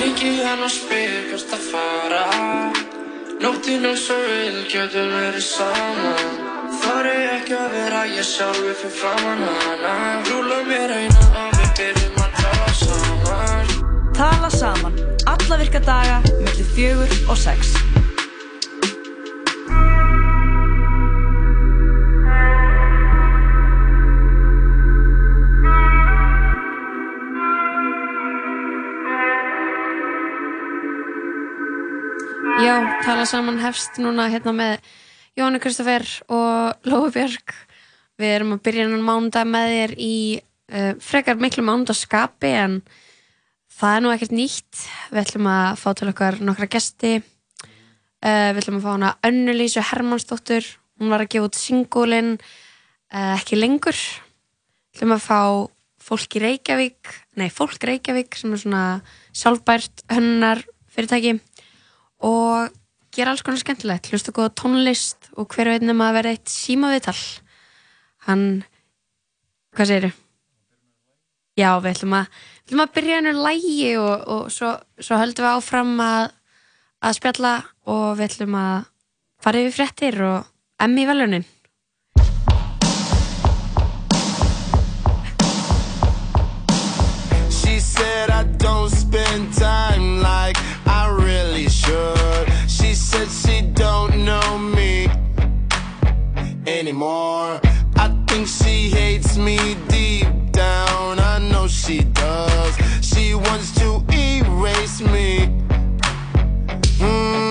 Ringi hann og spyr hvert að fara. Nóttinn er svo vil, getum verið saman Þar er ekki að vera ég sjálfi fyrir framann hana. Rúla mér eina og við byrjum að tala saman. Tala saman, alla virka daga, mellum fjögur og sex. Tala saman hefst núna hérna með Jóhannu Kristoffer og Lói Björk. Við erum að byrja núna mándag með þér í uh, frekar miklu mándaskapi en það er nú ekkert nýtt. Við ætlum að fá til okkar nokkra gesti. Uh, við ætlum að fá hana Önnulísu Hermannsdóttur. Hún var að gefa út singólinn uh, ekki lengur. Við ætlum að fá fólk í Reykjavík, nei fólk Reykjavík sem er svona sjálfbært hönnar fyrirtæki og gera alls konar skemmtilegt hlusta góða tónlist og hver veit nema að vera eitt síma viðtal hann hvað segir þau? Já, við ætlum að, við ætlum að byrja hennu lægi og, og svo, svo höldum við áfram að, að spjalla og við ætlum að fara yfir fréttir og emmi í velunin She said I don't spend time like said she don't know me anymore. I think she hates me deep down. I know she does. She wants to erase me. Mm,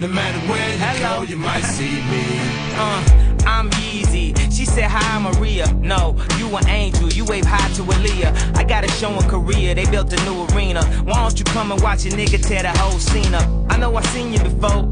No matter where you go, you might see me. Uh, I'm Yeezy. She said, Hi, Maria. No, you an angel. You wave high to Aaliyah. I got a show in Korea. They built a new arena. Why don't you come and watch a nigga tear the whole scene up? I know I seen you before,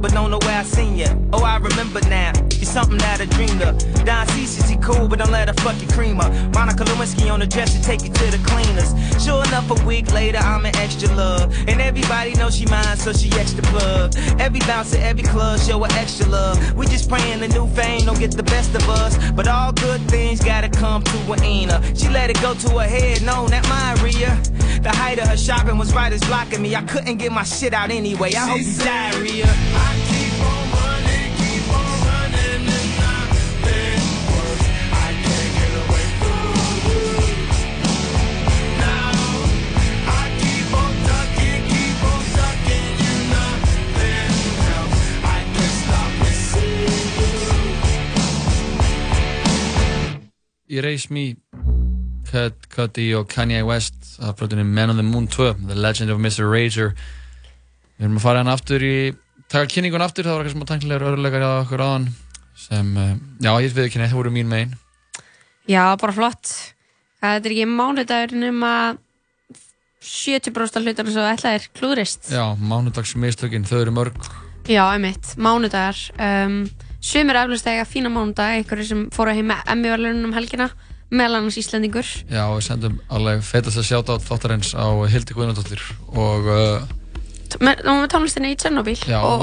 something that I dreamed of. Don Cece, she cool, but don't let her fuck your creamer. Monica Lewinsky on the dresser, take you to the cleaners. Sure enough, a week later, I'm an extra love. And everybody knows she mine, so she extra plug. Every bounce at every club, show her extra love. We just praying the new fame don't get the best of us. But all good things gotta come to an end. She let it go to her head, no, not my Rhea. The height of her shopping was right as blocking me. I couldn't get my shit out anyway. I hope you diarrhea. Erase Me Cut, Cudi og Kanye West af plötunni Men on the Moon 2 The Legend of Mr. Rager Við erum að fara hann aftur í taka kynningun aftur, það var eitthvað smá tæknilegur örlegar á okkur áðan sem, eh, já, ég veit ekki neitt, það voru mín megin Já, bara flott. Það er ekki mánudagurinn um að 70% af hlutarna svo ætlaðir klúðrist. Já, mánudagsmistökin, þau eru mörg Já, einmitt, mánudagar. Um, sumir eflust eiga fína mánudag, einhverju sem fóru heim með Emmy-verlunum um helgina, meðal annars Íslandingur. Já, við sendum alveg feitast að sjáta á þáttarins á Hildi Guðnardóttir og uh, Með, og með tónlistinni í Tjernobyl já, og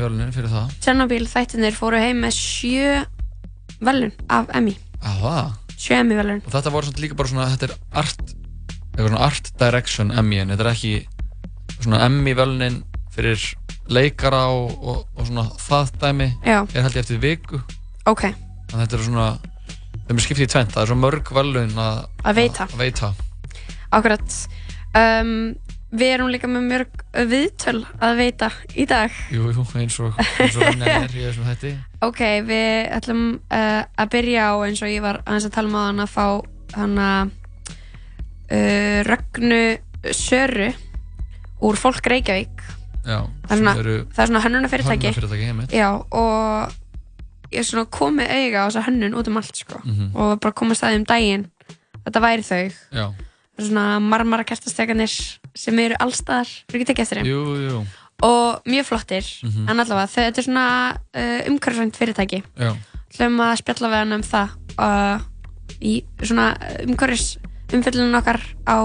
velunin fyrir það. Tjernobyl þættinir fóru heim með sjö velun af Já, það. sjö Emmy velun. Og þetta var svona líka bara svona, þetta er art, eitthvað svona art direction Emmy, en þetta er ekki svona Emmy velunin fyrir leikara og, og, og svona það dæmi Já, er held ég eftir viku. ok, Þannig að þetta er svona, þeim er skiptið í tvent, það er svo mörg velun að, að veita. að veita. Akkurat. Um, við erum líka með mörg viðtöl að veita í dag. Jú, jú, eins og, eins og henni er í þessum hætti. Ok, við ætlum uh, að byrja á eins og ég var aðeins að tala um á hann að fá hana uh, Rögnu Söru úr Fólk Reykjavík. Já, Það er svona, það er svona hönnunafyrirtæki. Já, og ég er svona komið auga á þessa hönnun út um allt, sko. Mhm. Og bara komið staðið um daginn. Þetta væri þau. Já, svona marmara kertasteganir sem eru allstaðar. Þú ekki tekið eftir þeim. jú, jú, Og mjög flottir. Mhm. En allavega, þetta er svona uh, umhverfisvænt fyrirtæki. hlum að spjalla við hann um það uh, í svona umhverfis umfyllunum okkar á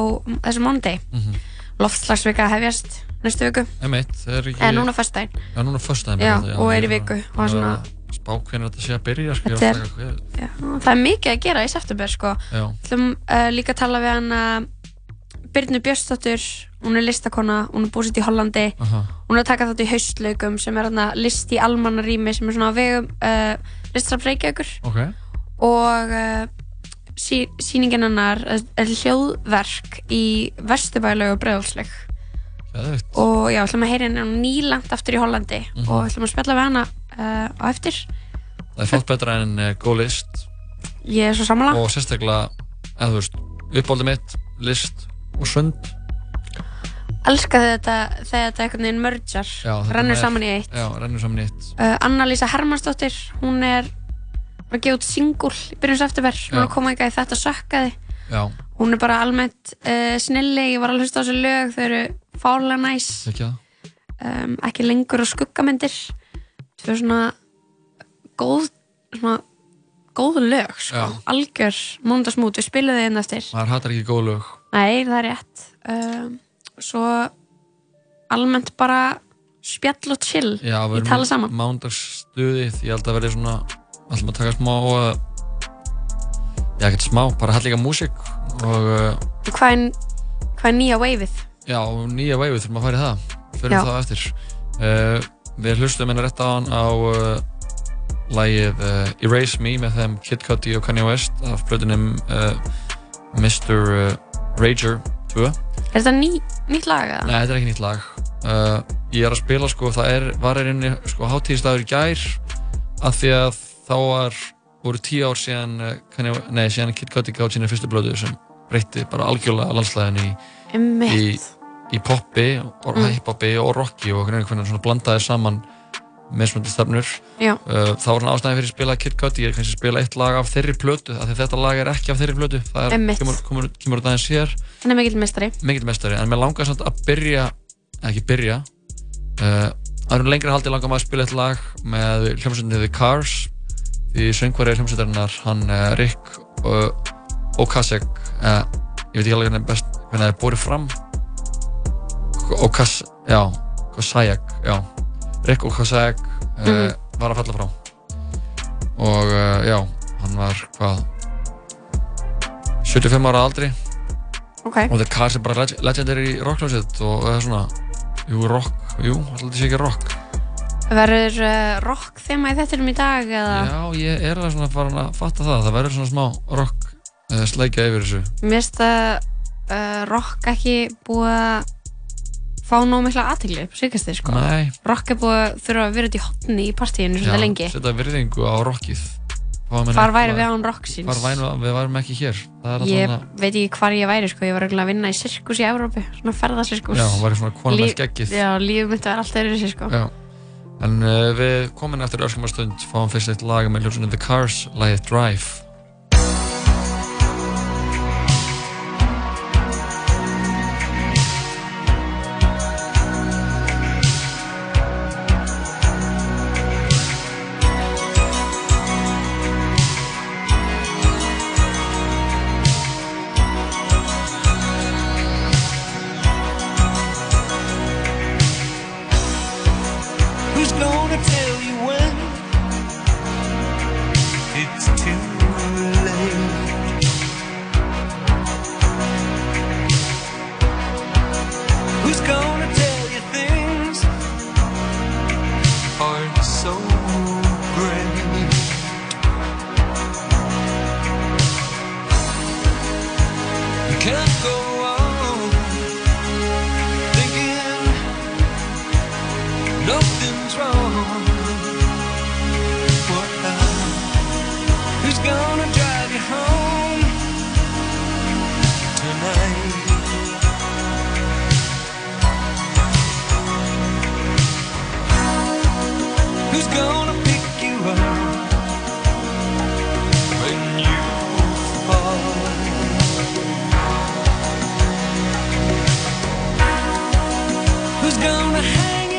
þessu mánuði mhm. loftslagsvika hefjast næstu viku er ekki... eða núna Já, fyrstæðin. Já, og er í viku, og svona- Spá hvernig þetta sé að byrja, sko. Þetta er er- eitthvað... það er mikið að gera í september sko. Já, hlum uh, líka að tala við hann uh, Byrnu Björnsdóttur hún er listakona, hún er búsitt í Hollandi aha, hún er að taka þátt í haustlaukum sem er hérna list í almannarými sem er svona á vegum uh, listrafn Reykjavíkur ok. og uh, sí, sýningin hennar er hljóðverk í Vesturbælaug og Breiðolsleik Gæðvitt. Og já, ætlum að heyra henni nýlangt aftur í Hollandi. Mhm. og ætlum að spjalla við hana uh, á eftir. Það er fátt betra en uh, góð list. Ég er svo sammála. Og sérstaklega, eða þú veist, uppáldið mitt, list og sund. elska þetta þegar þetta merger. Já, þetta rennur saman í eitt. Já, saman í eitt. uh, Anna-Lísa Hermannsdóttir hún er að gefa út singul í byrjun september, hún er að koma eitthvað í þetta sökkaði. Já, hún er bara almennt uh, snilli, ég var að hlusta á þessu lög þau eru fálega næs. Það. um, ekki lengur á skuggamyndir. Þau eru svona góð svona góð lög sko, Já. algjör múndasmút, við spilum þau inn eftir. Maður hattar ekki góð lög. nei, það er rétt. Um, svo almennt bara spjall og chill. Já, ég tala saman. mándagsstuðið, ég held að verði svona, ætlum að taka smá, uh, já, ekkert smá, bara hætt líka músík og uh, hvað er, hvað er nýja waveið já, nýja veifið þurfum að fara í það, Já. það eftir. Uh, við hlustum hennar rétt á hann á uh, lagið uh, Erase Me með þeim Kid Cudi og Kanye West af blöðunum Mr. Rager 2. er þetta ný, nýtt lag eða? Nei, þetta er ekki nýtt lag. Ég er að spila, sko, það er, var einni, sko, hátíðisdagur í gær af því að þá var, voru tíu ár síðan, Kanye, nei, síðan Kid Cudi gátt sína fyrstu blödu sem breytti bara algjörlega landslæðin í, Einmitt. Í poppi, og Mm. hip-hopi og rocki og hvernig svona blandaði saman með svona stefnur. Uh, það var svona ástæðin fyrir að spila Kid Cudi, ég er kannski að spila eitt lag af þeirri plötu, af því þetta lag er ekki af þeirri plötu, það er, kemur, út aðeins hér. Hann er mikill mestari mikill mestari, en mér langar samt að byrja ekki byrja uh, að um lengri haldi langar maður að spila eitt lag með hljómsveitinu The Cars því söngvari hljómsveitarinnar hann uh, Rick uh, Okasek uh, ég veit ekki alveg hvernig það er borið fram Okas, já Okasek, já. Rick Okasek uh, Mhm. var að falla frá. Og uh, já, hann var hvað? 75 ára aldri. Ok, og The Cars er bara leg legendary rockljónsett og það er svona jú, rock, jú, alltaf þetta sé ekki rock. Verður uh, rock þema í þettinum í dag eða? Já, ég er alveg svona farin að fatta það. Það verður svona smá rock uh, sleikja yfir þessu. Mér finnst að uh, rock ekki búið að fá nóg mikla aðtegli upp síkastir sko. Nei, rock er búið að þurfa að vera út í hotni í partíinu svolítið lengi. setja virðingu á rockið. Hvar væri við án rock síns hvar væri við værum ekki hér. Ég svona veit ekki hvar ég væri sko. Ég var að vinna í sirkus í Evrópu svona ferðasirkus. Já, væri svona konan Líf- skeggið. Já, lífum mitt var alltaf öðru sér sko. Já. En uh, við komin eftir örskamar stund fáum fyrst eitt lag með hljómsveitinu The Cars lagið Drive who's gonna hang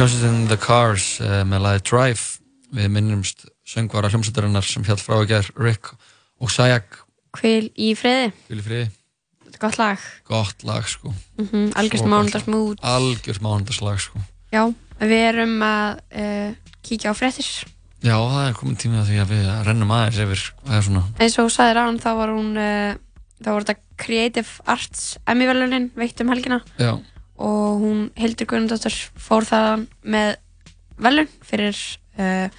hljómsveitin The Cars uh, með lagi Drive. Við minnumst söngvara hljómsveitarinnar sem hjálp frá að ger Rick og Sajak Kvíl í friði, Fylg í friði, gott lag. Gott lag sko. Mm Algjörst Svo gott mánundarsmút algjört mánundarslag sko. Já, við erum að uh, kíkja á fréttir. Já, það er komin tími að því að við rennum aðeins yfir hvað er svona. Eins og þú sagðir án þá var hún uh, þá var þetta Creative Arts Emmy velunin veitt um helgina. Já, og hún Hildur Guðnandóttir fór þaðan með velun fyrir uh,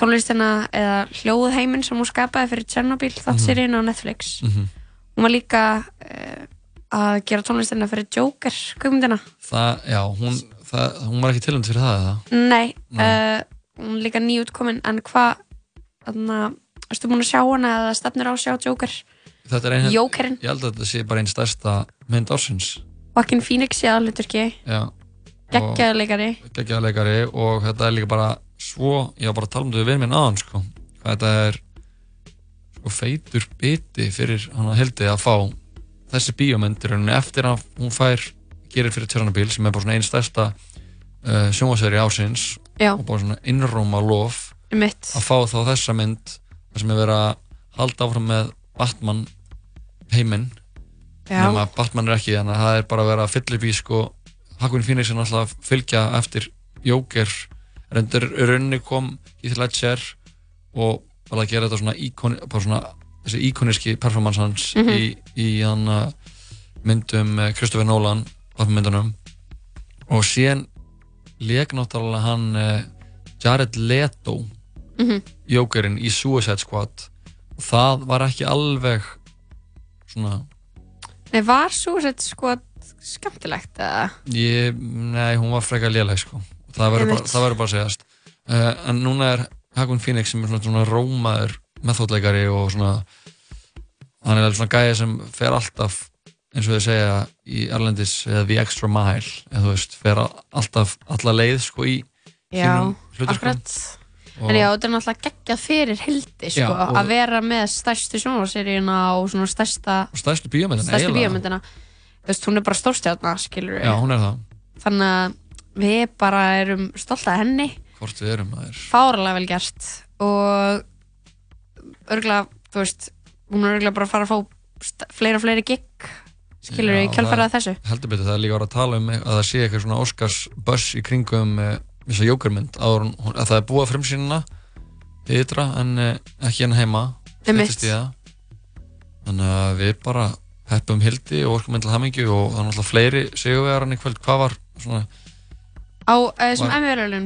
tónlistina eða hljóðheiminn sem hún skapaði fyrir Chernobyl þáttseríun á Netflix. Mhm. Hún var líka uh, að gera tónlistina fyrir Joker kvikmyndina. Það, já, hún, það, hún var ekki tilhund fyrir það eða? nei, Nei. uh, hún er líka nýjútkomin en hvað erstu búin að sjá hana eða stefnir á að sjá Joker? Þetta er ein, Jokerinn, ég held að þetta sé bara einn stærsta mynd ársins Joaquin Phoenix í aðluturki geggjaðleikari geggjaða leikari. og þetta er líka bara svo, ég var bara að tala um þetta við vinn minn aðan sko, þetta er sko feitur biti fyrir hann að hildi að fá þessi í rauninni eftir að hún fær gerir fyrir Tjernobyl sem er bara svona einn stærsta uh, sjónvaseri ásins já, og bara svona innróma lof mitt að fá þá þessa mynd sem er verið að halda áfram með Batman heiminn nema Batman er ekki þannig að það er bara að vera að fylla upp í sko Hakun Phoenix er náttúrulega að fylgja eftir Joker reyndur rauninni kom í til Ledger og var að gera þetta svona, íkon, svona þessi íkoniski performance hans Mhm. í, í hann myndum eh, Christopher Nolan Batman myndunum og síðan leik náttúrulega hann eh, Jared Leto Mhm. Jokerinn í Suicide Squad og það var ekki alveg svona Nei, var svo sett sko skemmtilegt eða? Ég, nei, hún var frekar léleg sko. það verður bara, það verður bara að segjast uh, en núna er Hakun Phoenix sem er svona, svona rómaður meðþóttleikari og svona hann er alveg svona gæði sem fer alltaf eins og þau segja í Erlendis eða the extra mile eða þú veist, fer alltaf alla leið sko í sínum hlutverkum. akkurat og En já, þetta er náttúrulega geggjað fyrir hildi sko, Já, að vera með stærstu sjónvarseríuna og svona stærsta, og stærstu bíómyndin stærstu bíómyndina. Þú veist, hún er bara stórstjárna, skilur við Já, hún er það, Þannig að við bara erum stolt af henni. Hvort við erum það er fáralega vel gert. Og örgulega, þú veist hún er örgulega bara að fara að fá fleiri og fleiri gig skilur við kjálfærað þessu. heldur betur það er líka að vera að tala um að það sé eitthvað svona Oscars buzz í kringum uh, þessa jókermynd að það er búið að frumsýnina í ytra en uh, ekki heima fréttist í það þannig að við bara heppum hildi og orkum til hamingju og það er náttúrulega fleiri sigurvegaran í kvöld. Hvað var svona á uh, þessum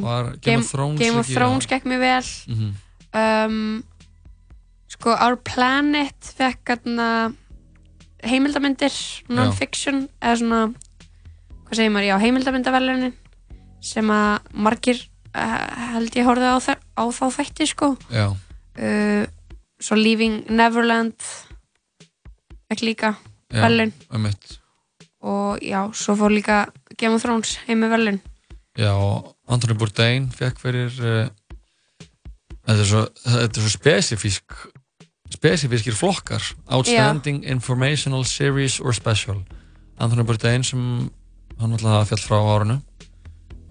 var Game, Game, of Thrones gekk mjög vel. Já. Mhm. um, sko Our Planet fekk hérna heimildamyndir non-fiction eða svona hvað segir maður, já heimildamyndaverlunin sem að margir uh, held ég horfði á, á þá þætti sko. Já, uh, svo Leaving Neverland ekki líka já, mitt og já, svo fór líka Game of Thrones heim með verðlun já, Anthony Bourdain fekk fyrir uh, þetta er svo, þetta er svo spesifísk spesifískir flokkar. Outstanding Informational Series or Special. Anthony Bourdain sem hann alltaf fjall frá árinu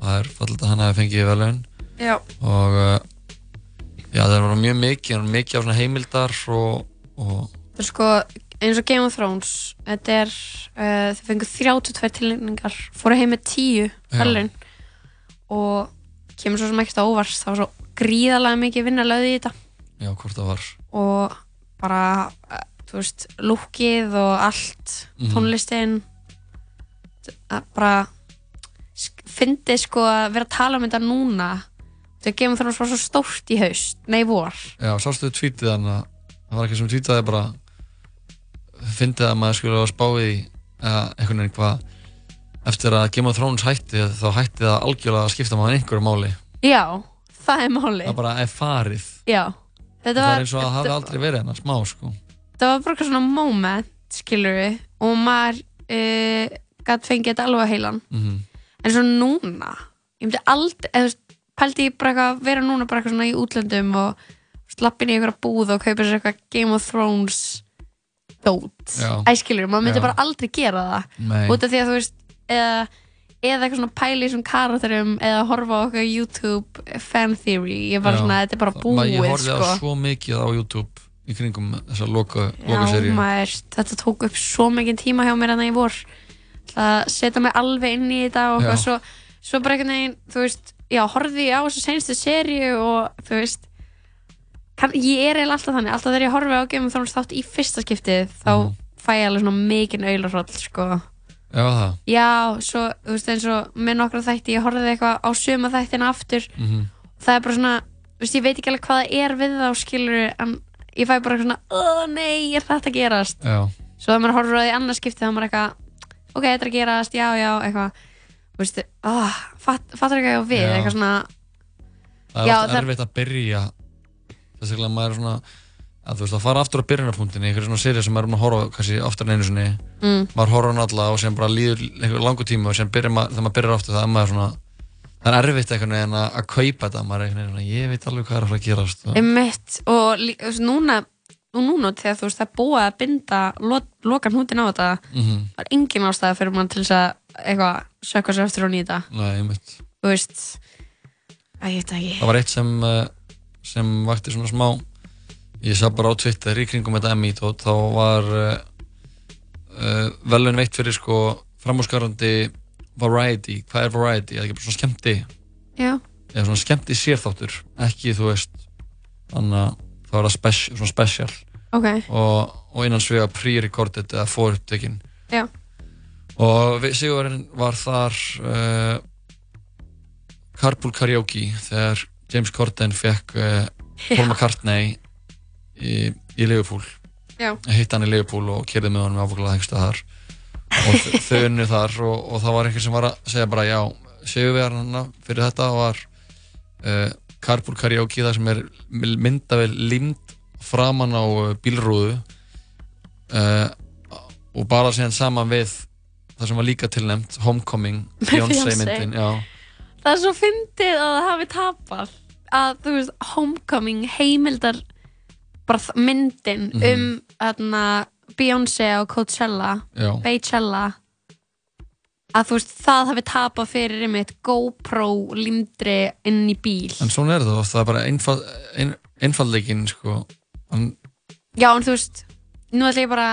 það er fallið að hann hefði fengið velun og uh, já það var mjög mikið mikið á heimildar og, og sko eins og Game of Thrones þetta er, uh, þau fengu 32 tilnefningar, fóru heim með 10 verðlun og kemur svo sem ekkert á óvars það var svo gríðarlega mikið vinna löði í þetta. Já hvort það var. Og bara, uh, þú veist, lúkið og allt, Mhm. tónlistin að bara fyndið sko að vera að tala um þetta núna þegar Game of Thrones var svo stórt í haust nei vor, já sástu tvítið hann að það var ekki sem tvítið bara fyndið að maður skulle að spáði eða einhvern veginn hvað eftir að Game of Thrones hætti þá hætti það algjörlega að skipta maður einhverju máli. Já, það er máli það bara er farið. Já, þetta það var er eins og að það hafi aldrei verið hennar smá sko. Það var bara eitthvað svona moment skilur við og maður uh, gætt fengið þetta alveg að heilan. Mm en svo núna ég myndi aldrei, pældi ég bara eitthvað vera núna bara eitthvað svona í útlöndum og slappin í einhverja búð og kaupa sér eitthvað Game of Thrones dót, Já. æskilur, maður myndi Já. bara aldrei gera það Nei, út af því að þú veist eða eða eitthvað svona pæli svona karakterum eða horfa á okkar YouTube fan theory ég bara Já. svona, þetta er bara búið Ég horfði sko. á svo mikið á YouTube í kringum þessa loka, Já, loka seríu maður, þetta tók upp svo mikið tíma hjá mér en það í vor það setja mig alveg inn í þetta og svo, svo bara einhvern veginn þú veist, já, horfði ég á þessu senstu seríu og þú veist kann, ég er eiginlega alltaf þannig. Alltaf þegar ég horfi á Game of Thrones þátt í fyrsta skiptið þá Mhm. fæ ég alveg svona mikinn auðlarhroll sko. Já, það? Já, svo, þú veist, eins og með nokkra þætti ég horfði eitthvað á suma þættina aftur. Mhm. það er bara svona, þú veist, ég veit ekki alveg hvað það er við þá skilur en ég fæ bara svona, oh nei, er þetta gerast? Já, svo þegar maður horfir á því annars skipti þá er maður eitthvað ok, þetta er að gerast, já, já, eitthvað. Þú veist, oh, fatt, fattar ekki að við Já. eitthvað svona, það er Já, oft það- erfitt að byrja. Þess vegna maður er svona að þú veist að fara aftur á byrjunarpunktinni einhverju svona serið sem maður er búin að horfa á kannski oftar en einu sinni. Mm, maður horfa á hann alla og sem bara líður einhver langu tíma og sem byrjar maður, þegar maður byrjar aftur það er maður svona það er erfitt einhvern veginn að, að kaupa þetta maður er einhvern veginn svona, ég veit alveg hvað er að fara að gerast og, einmitt og lí- þú veist, núna og núna þegar þú veist það er búið að binda lo, loka hnútin á þetta mm það er engin ástæða fyrir mann til þess að eitthvað, sökka sér eftir og nýta þú veist veit það var eitt sem uh, sem vakti svona smá ég sá bara á Twitter í kringum þetta Emmy tótt, þá var uh, uh, velun veitt fyrir sko framhúsgarandi variety, hvað er variety, eða ekki bara svona skemmti? Já, eða svona skemmti sérþáttur? Ekki þú veist þannig að það var það spes, svona special. Ok, og, og innan svega pre-recorded eða forupptekinn já, og sigurverðin var þar uh, Carpool Karaoke þegar James Corden fekk uh, Paul McCartney í, í Liverpool. Hitt hann í Liverpool og kerði með honum áfoklega hengsta þar. Og þau unnu þar og, og það var einhver sem var að segja bara já, sigurverðin fyrir þetta var uh, Carpool Karaoke það sem er myndavel limd framan á uh, bílrúðu. Uh, og bara síðan saman við það sem var líka tilnæmt Homecoming, Beyoncé. Myndin já, það er svo fyndið að það hafi tapað að þú veist, Homecoming heimildar myndin Mhm. um þarna, Beyoncé og Coachella Beychella að þú veist, það hafi tapað fyrir einmitt GoPro limdri inn í bíl. En svona er það oft, það er bara einfald, ein, einfaldleikin sko. Hann, já, en þú veist, nú ætla ég bara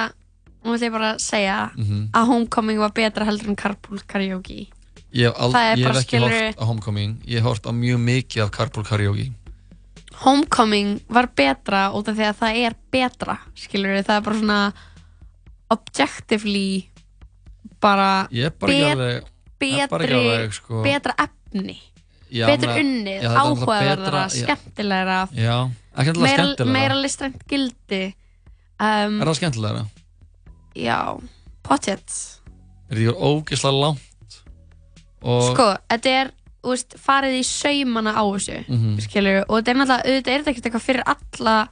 nú ætla ég bara að segja mm að Homecoming var betra heldur en Carpool Karaoke. Ég hef, er ég hef ekki hort á Homecoming. Ég hef hort á mjög mikið af Carpool Karaoke. Homecoming var betra út af því að það er betra skilur það er bara svona objectively bara bara Bet- alveg er bara betri alveg sko. betra efni, já, betur unnið þetta er áhugaverðara, skemmtilegra. Já, meira, meira listrænt gildi. Um, er það skemmtilega? já, potjett er það ekki ógeðslega langt og sko, þetta er veist, farið í saumana á þessu Mhm. skilur, og þetta er náttúrulega, auðvitað er þetta ekkert eitthvað fyrir alla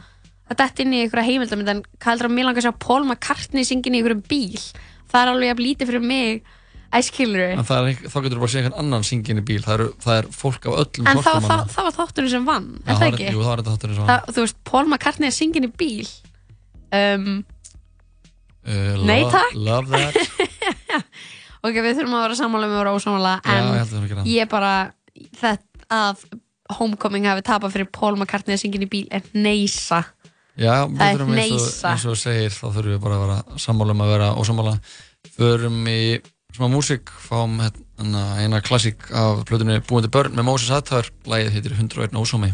að detta inn í einhverja heimildamind en hvað heldur að mér langar að sjá Paul McCartney syngin í einhverjum bíl það er alveg jafn lítið fyrir mig að skilur en það er, þá getur þú bara að segja einhvern annan syngin í bíl. Það, eru, það er fólk af öllum en það, það, það var þátturinn sem vann Já, er það ekki? jú, það var þátturinn sem það, þú veist, Paul McCartney er syngin í bíl. Um, uh, Nei, takk. love that. Ok, við þurfum að vera sammála með að vera ósammála já, ég en að það. er ég bara þetta að Homecoming hafi tapað fyrir Paul McCartney að syngin í bíl er neisa Já, Það er þurfum eins og, þú segir, þá þurfum við bara að vera sammála um að vera ósammála. Förum í smá músík, fáum hérna eina klassík af plötunni Búandi börn með Moses Hattar, lagið heitir 101 ósámi.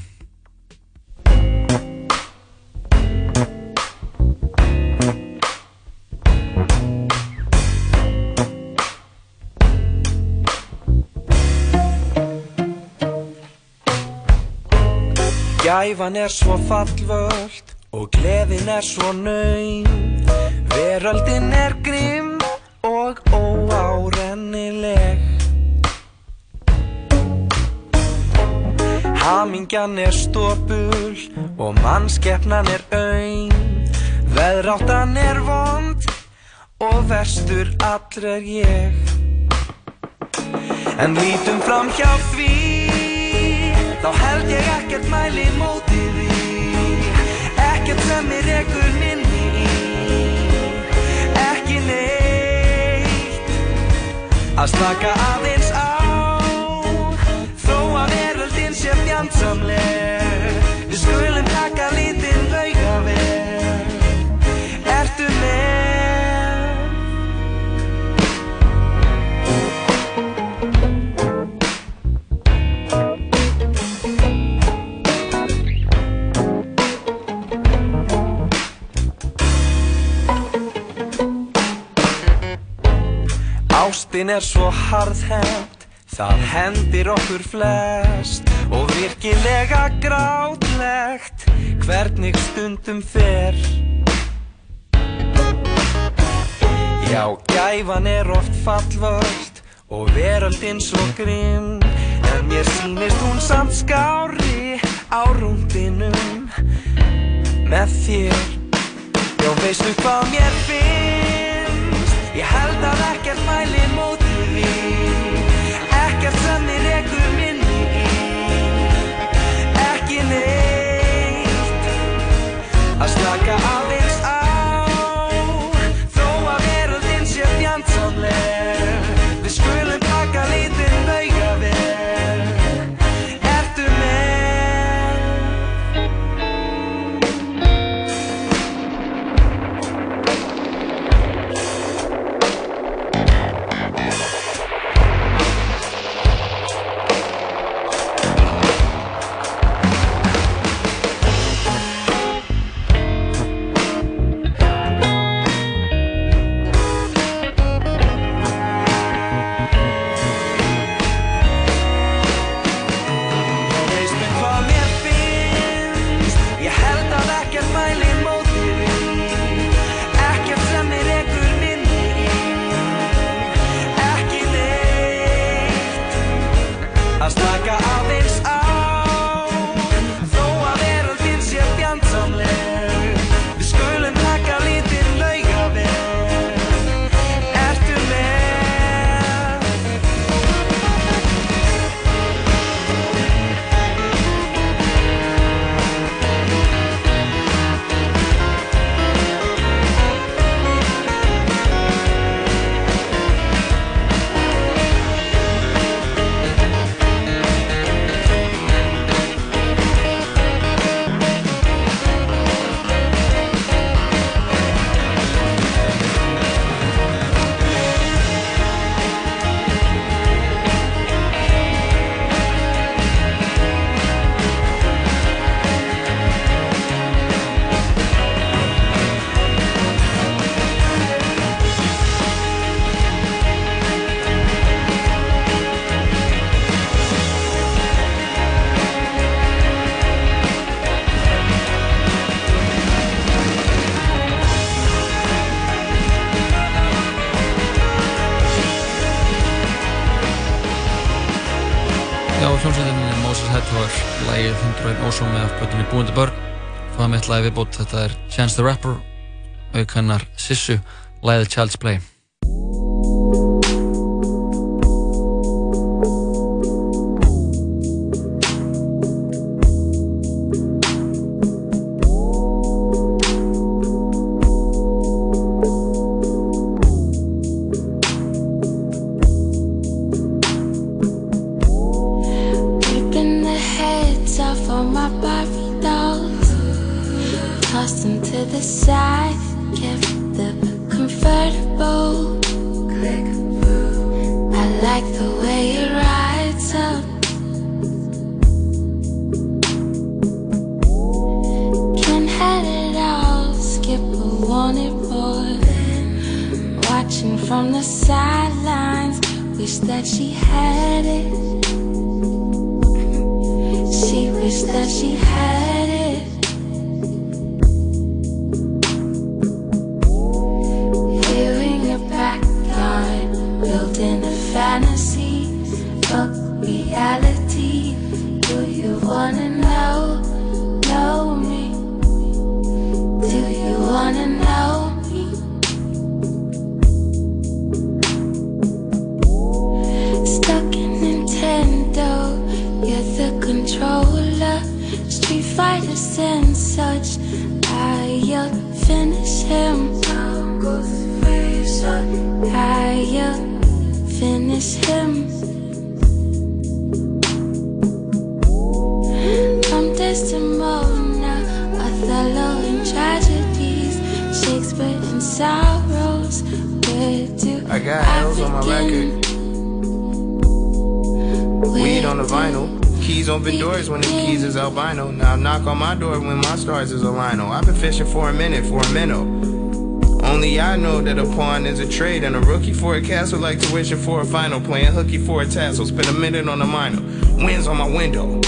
Gæfan er svo fallvöld og gleðin er svo naum Veröldin er grimm og óárennileg. Hamingjan er stópul og mannskeppnan er auðn Veðráttan er vond og verstur allr er ég. En lítum fram hjá því Þá held ég ekkert mæli móti því Ekkert sem ég rekur minni í Ekki neitt. Að slaka aðeins á. Þó að veröldin sé fjandsamleg. Við skulum taka Nóttin er svo harðhend, það hendir okkur flest og virkilega grátlegt hvernig stundum fer. Já, gæfan er oft fallvöld og veröldin svo grimm en mér sínist hún samt skári á rúndinum með þér. Já, veistu hvað mér fyrir? Ég held að ekkert mæli mótið því. Ekkert sem þið rekur minni í. Ekki neitt. Að slaka af því lagi viðbútt, þetta er Chance the Rapper aukennar Sissu, læðið Child's Play. Castle like tuition for a final. Playing hooky for a tassel. Spend a minute on the minor. Winds on my window.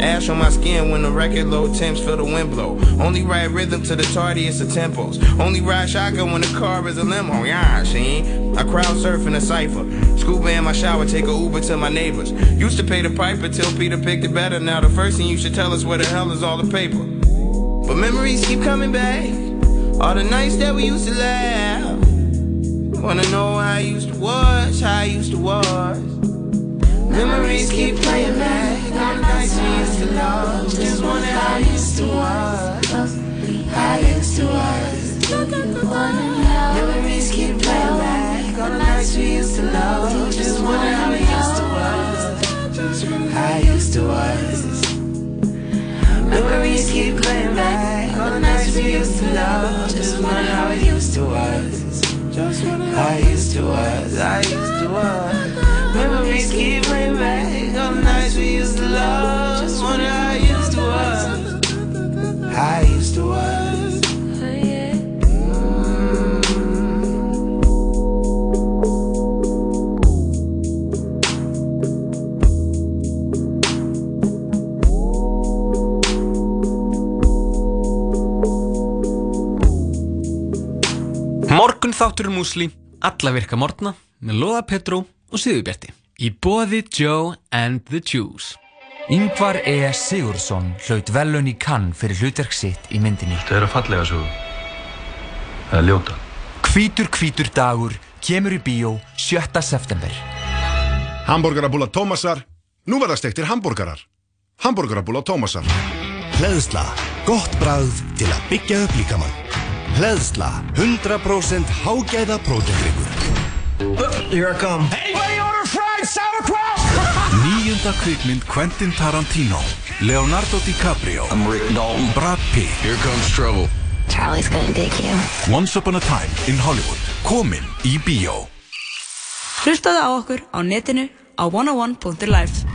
Ash on my skin when the record low temps feel the wind blow. Only ride rhythm to the tardiest of tempos. Only ride shotgun when the car is a limo. Yeah, she ain't. I crowd surf in a cipher. Scuba in my shower, take a Uber to my neighbors. Used to pay the piper till Peter picked it better. Now the first thing you should tell us where the hell is all the paper. But memories keep coming back. All the nights that we used to laugh. Wanna know how I used to was, how I used to was. Memories keep playing back. All the nights we used to love. Just wonder how I used to was. How I used to was. Memories keep playing back. All the nights we used to love. Just wonder how I used to was. How I used to was. Memories keep playing back. All the nights we used to love. Just wonder how I used to was. I used to was. I used to was. Memories keep playing back. All the nights we used to love. Just how I used to was. I Morgun þáttur músli, alla virka morgna með Lóða Petró og Sigurbjarti í boði Joe and the Juice Yngvar E. Sigurðsson hlaut velun í Cannes fyrir hlutverk sitt í myndinni. Það er að fallega svo. Það er ljóta. Hvítur hvítur dagur kemur í bíó 7. september. Hamborgarabúla Tómasar, nú verða stektir hambúrgarar. Hamborgarabúla Tómasar. Hleðsla, gott bragð til að byggja upp líkamann. Hleðsla, 100% hágæða prótendryggur. Here I come. Anybody order fried sauerkraut? Níunda kvikmynd Quentin Tarantino Leonardo DiCaprio I'm Rick Dalton Brad Pitt Here comes trouble Charlie's gonna dig you. Once upon a time in Hollywood Komin í bíó Hlustaðu á okkur á netinu á 101.live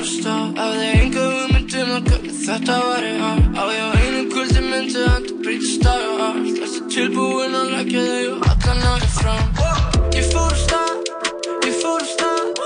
á Hafði enga hugmyndum að hvernig þetta væri á Á ég á einu kvöldi myndi að þetta breytist dag og allt. Ertu tilbúin að leggja þig og allan á þig fram Ég fór á stað, ég fór á stað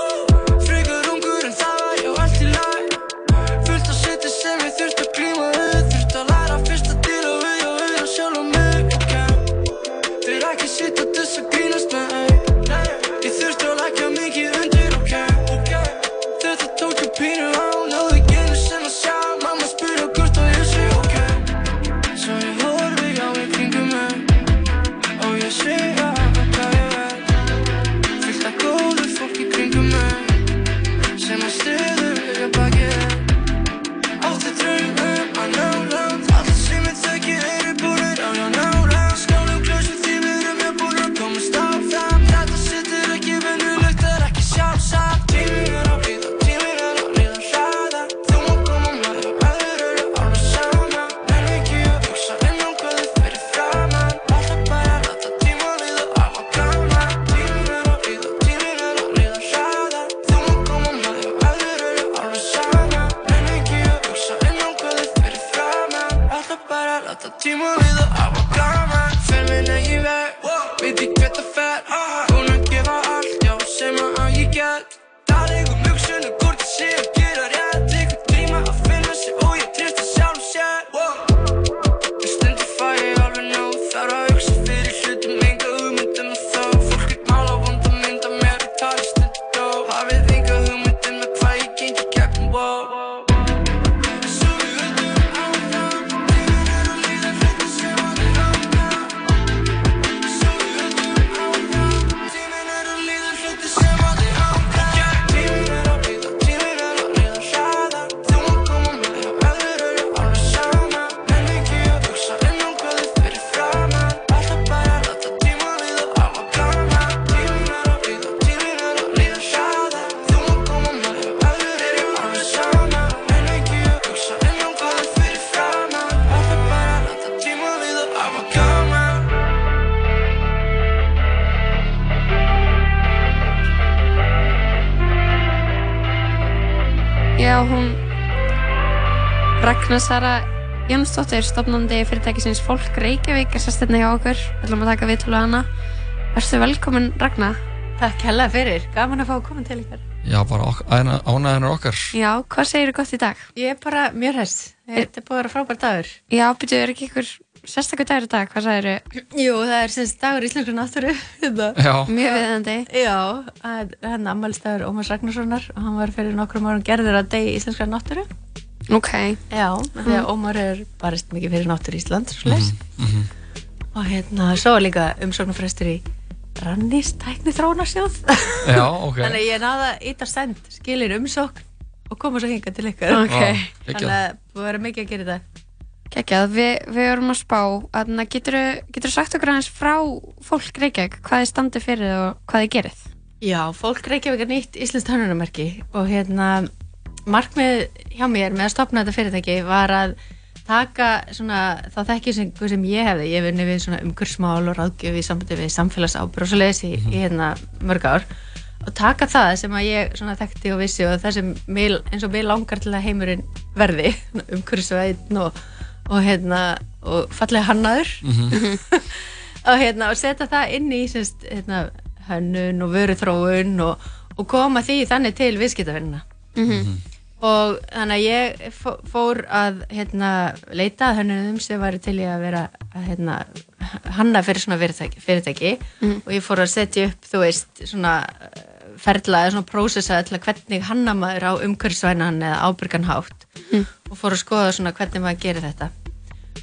Ragnar Sara Jónsdóttir, stofnandi fyrirtækisins Fólk Reykjavík er sestirni hjá okkur. Við ætlum að taka viðtölu hana. Verstu velkomin, Ragnar. Takk hella fyrir, gaman að fá að koma til ykkar. Já, bara ánæðinur okkar. Já, hvað segir þú gott í dag? Ég er bara mjög hress, þetta er búið að vera frábær dagur. Já, byrjuðu, er ekki ykkur sérstaklega dagur í dag, hvað sagir þú? Jú, það er semst dagur íslenskur náttúru. hérna. Já. Mjög viðandi. Já, það er hann ammælstæður Ómars Ragnarssonar og hann var fyrir nokkrum árum gerður að degi íslenskar náttúru. Ok. Já, því að Ómar er barist mikið fyrir náttúru Ísland, svo les. Og hérna, svo líka umsóknarfrestur í Rannís tækni þrónarsjóð. Já, ok. Þannig að ég náða ít að send, skilir umsókn og koma svo hinga til ykkar. Ok. Vá, geggjað. Þannig að að vera mikið að gera þetta. Gekjað, Vi, við erum að spá, að getur þú sagt okkur aðeins frá fólk Reykjavík, hvað þið standið fyrir og hvað þið gerið? Já, fólk Reykjavík er nýtt Íslands hönnunarmerki og hérna markmið hjá mér með að stopna þetta fyrirtæki var að taka svona þá þekkingu sem ég hefði, ég hef unni við svona umkursmál og ráðgjöf í sambandi við samfélagsábur og svo leiðis í, í hérna mörg ár. Og taka það sem að ég svona þekkti og vissi og það sem mér, eins og mér langar til að heimurinn verði umkursvæðin og, og hérna og fallega hannaður. Og hérna og setja það inn í sérst, hérna, hönnun og vöruþróun og, og koma því þannig til viðskiptavinnina Mhm. Og þannig að ég fó- fór að hérna, leita að hönnunum sem væri til í að vera að hérna, hanna fyrir svona fyrirtæki, fyrirtæki. Mhm. og ég fór að setja upp þú veist svona eh, ferla eða svona prósessa til að hvernig hanna maður á umhverfisvænan eða ábyrgan hátt Mhm. og fór að skoða svona hvernig maður gerir þetta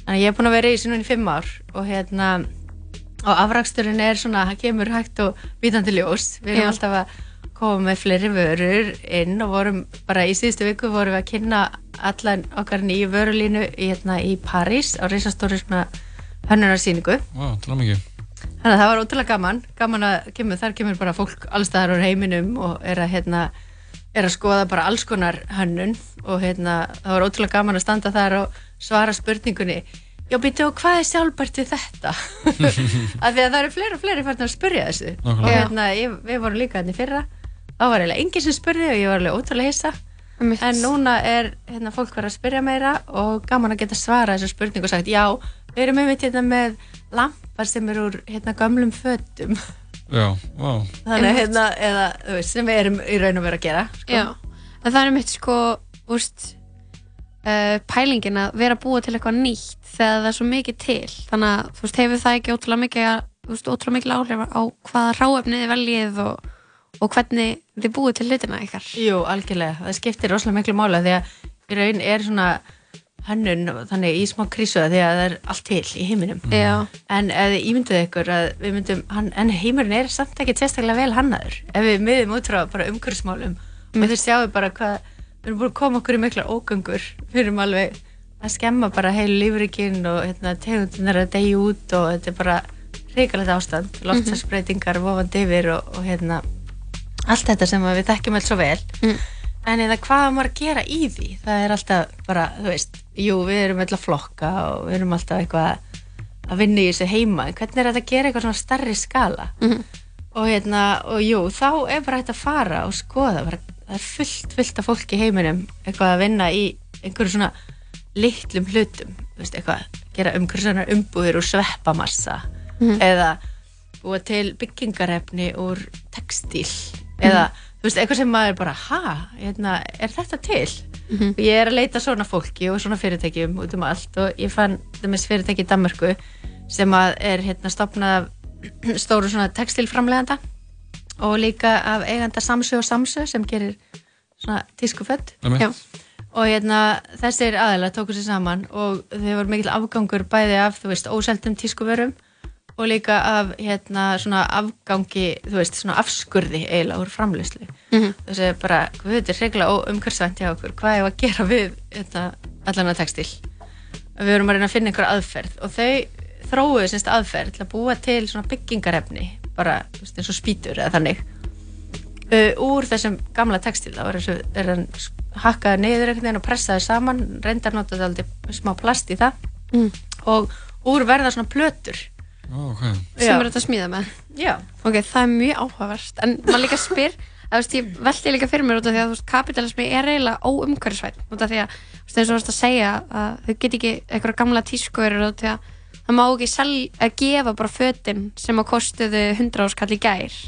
þannig að ég er búin að vera í í fimm ár og hérna og afraksturinn er svona, það kemur hægt og vitandi ljós, við erum Já. alltaf að koma með fleiri vörur inn og vorum bara í síðustu viku vorum við að kynna allan okkar nýju vörulínu hérna, í París á reysastóri svona hönnunarsýningu. Mikið. þannig að það var ótrúlega gaman. Gaman að kemur, þar kemur bara fólk allstaðar úr heiminum og er að hérna er að skoða bara alls konar hönnun og hérna það var ótrúlega gaman að standa þar og svara spurningunni. Já býttu og hvað er sjálfbært við þetta? Af því að það eru fleiri og fleiri færðin að spurja þessu. Hérna ég, við vorum líka hérna í fyrra þá var eiginlega enginn sem spurði og ég var alveg ótrúlega hissa en núna er hérna, fólk verið að spyrja meira og gaman að geta svara þessu spurningu og sagt já, við erum einmitt hérna með lampar sem eru úr hérna gömlum fötum Já, vá. þannig hérna, eða þú veist, sem við erum í raun og vera að gera sko. Já, en það er mitt sko, úrst, uh, pælingin að vera að búa til eitthvað nýtt þegar það er svo mikið til. Þannig að, þú veist, hefur það ekki ótrúlega mikið, að- þú veist, ótrúlega mikið áhrif á hvaða ráefnið þið veljið og, og hvernig þið búið til hlutina ykkar. Jú, algjörlega, það skiptir rosalega miklu mála því að í raun er svona hönnun þannig í smá krísu því að það er allt til í heiminum. Já. en ef þið ímynduðu ykkur að við myndum, hann, en heimurinn er samt ekki sérstaklega vel hannaður. Ef við miðum út frá bara umhverfismálum og þið sjáum bara hvað við erum búin að koma okkur í mikla ógöngur. Við erum alveg að skemma bara heilu lífrikinn og hérna, tegundunar að deyja út og þetta er bara reikalegt ástand loftsarsbreytingar vofandi yfir og, og hérna allt þetta sem við þekkjum alls svo vel. En eða hvað maður að gera í því? Það er alltaf bara, þú veist jú, við erum alltaf flokka og við erum alltaf eitthvað að vinna í þessu heima. En hvernig er þetta að gera eitthvað svona starri skala? Og hérna, og jú, þá er bara hægt að fara og skoða. Bara, það er fullt, fullt af fólki í heiminum eitthvað að vinna í einhverju svona litlum hlutum, þú veist, eitthvað gera umhverju svona umbúðir úr sveppamassa Mhm. eða búa til byggingarefni úr textíl eða, þú veist, eitthvað sem maður bara ha, hérna, er þetta til? og ég er að leita svona fólki og svona fyrirtækjum út um allt og ég fann þess fyrirtæki í Danmörku sem að er hérna stopnað af stóru svona textilframleganda og líka af eiganda Samsö og Samsö sem gerir svona tískuföld. Já. og hérna þessir aðeila tóku sér saman og þau voru mikil afgangur bæði af þú veist óseldum tískuvörum og líka af hérna svona afgangi þú veist svona afskurði eiginlega úr framleyslu Mhm. þessi er bara, við þetta er regla umhversvænt hjá okkur, hvað er að gera við hérna, allan að textil við erum að reyna að finna einhver aðferð. Og þau þróuðu semst aðferð til að búa til svona byggingarefni bara þú veist, eins og spýtur eða þannig. Uh, úr þessum gamla textil þá er, þessu, er hann hakkaði niður einhvern veginn og pressaði saman. Reyndar notaði aldrei smá plast í það. Mm. og úr verða svona plötur Ó, ok. sem er þetta að smíða með. Já. ok, það er mjög áhugavert. En maður líka spyr að, þú veist, ég velti líka fyrir mér út af því að þú veist, kapitalismi er eiginlega óumhverfisvætt út af því að, þú veist, eins og þú veist að segja að þau get ekki eitthvað gamla tískur út af því að það má ekki sel, að gefa bara fötin sem að kostuðu 100 áskall í gær.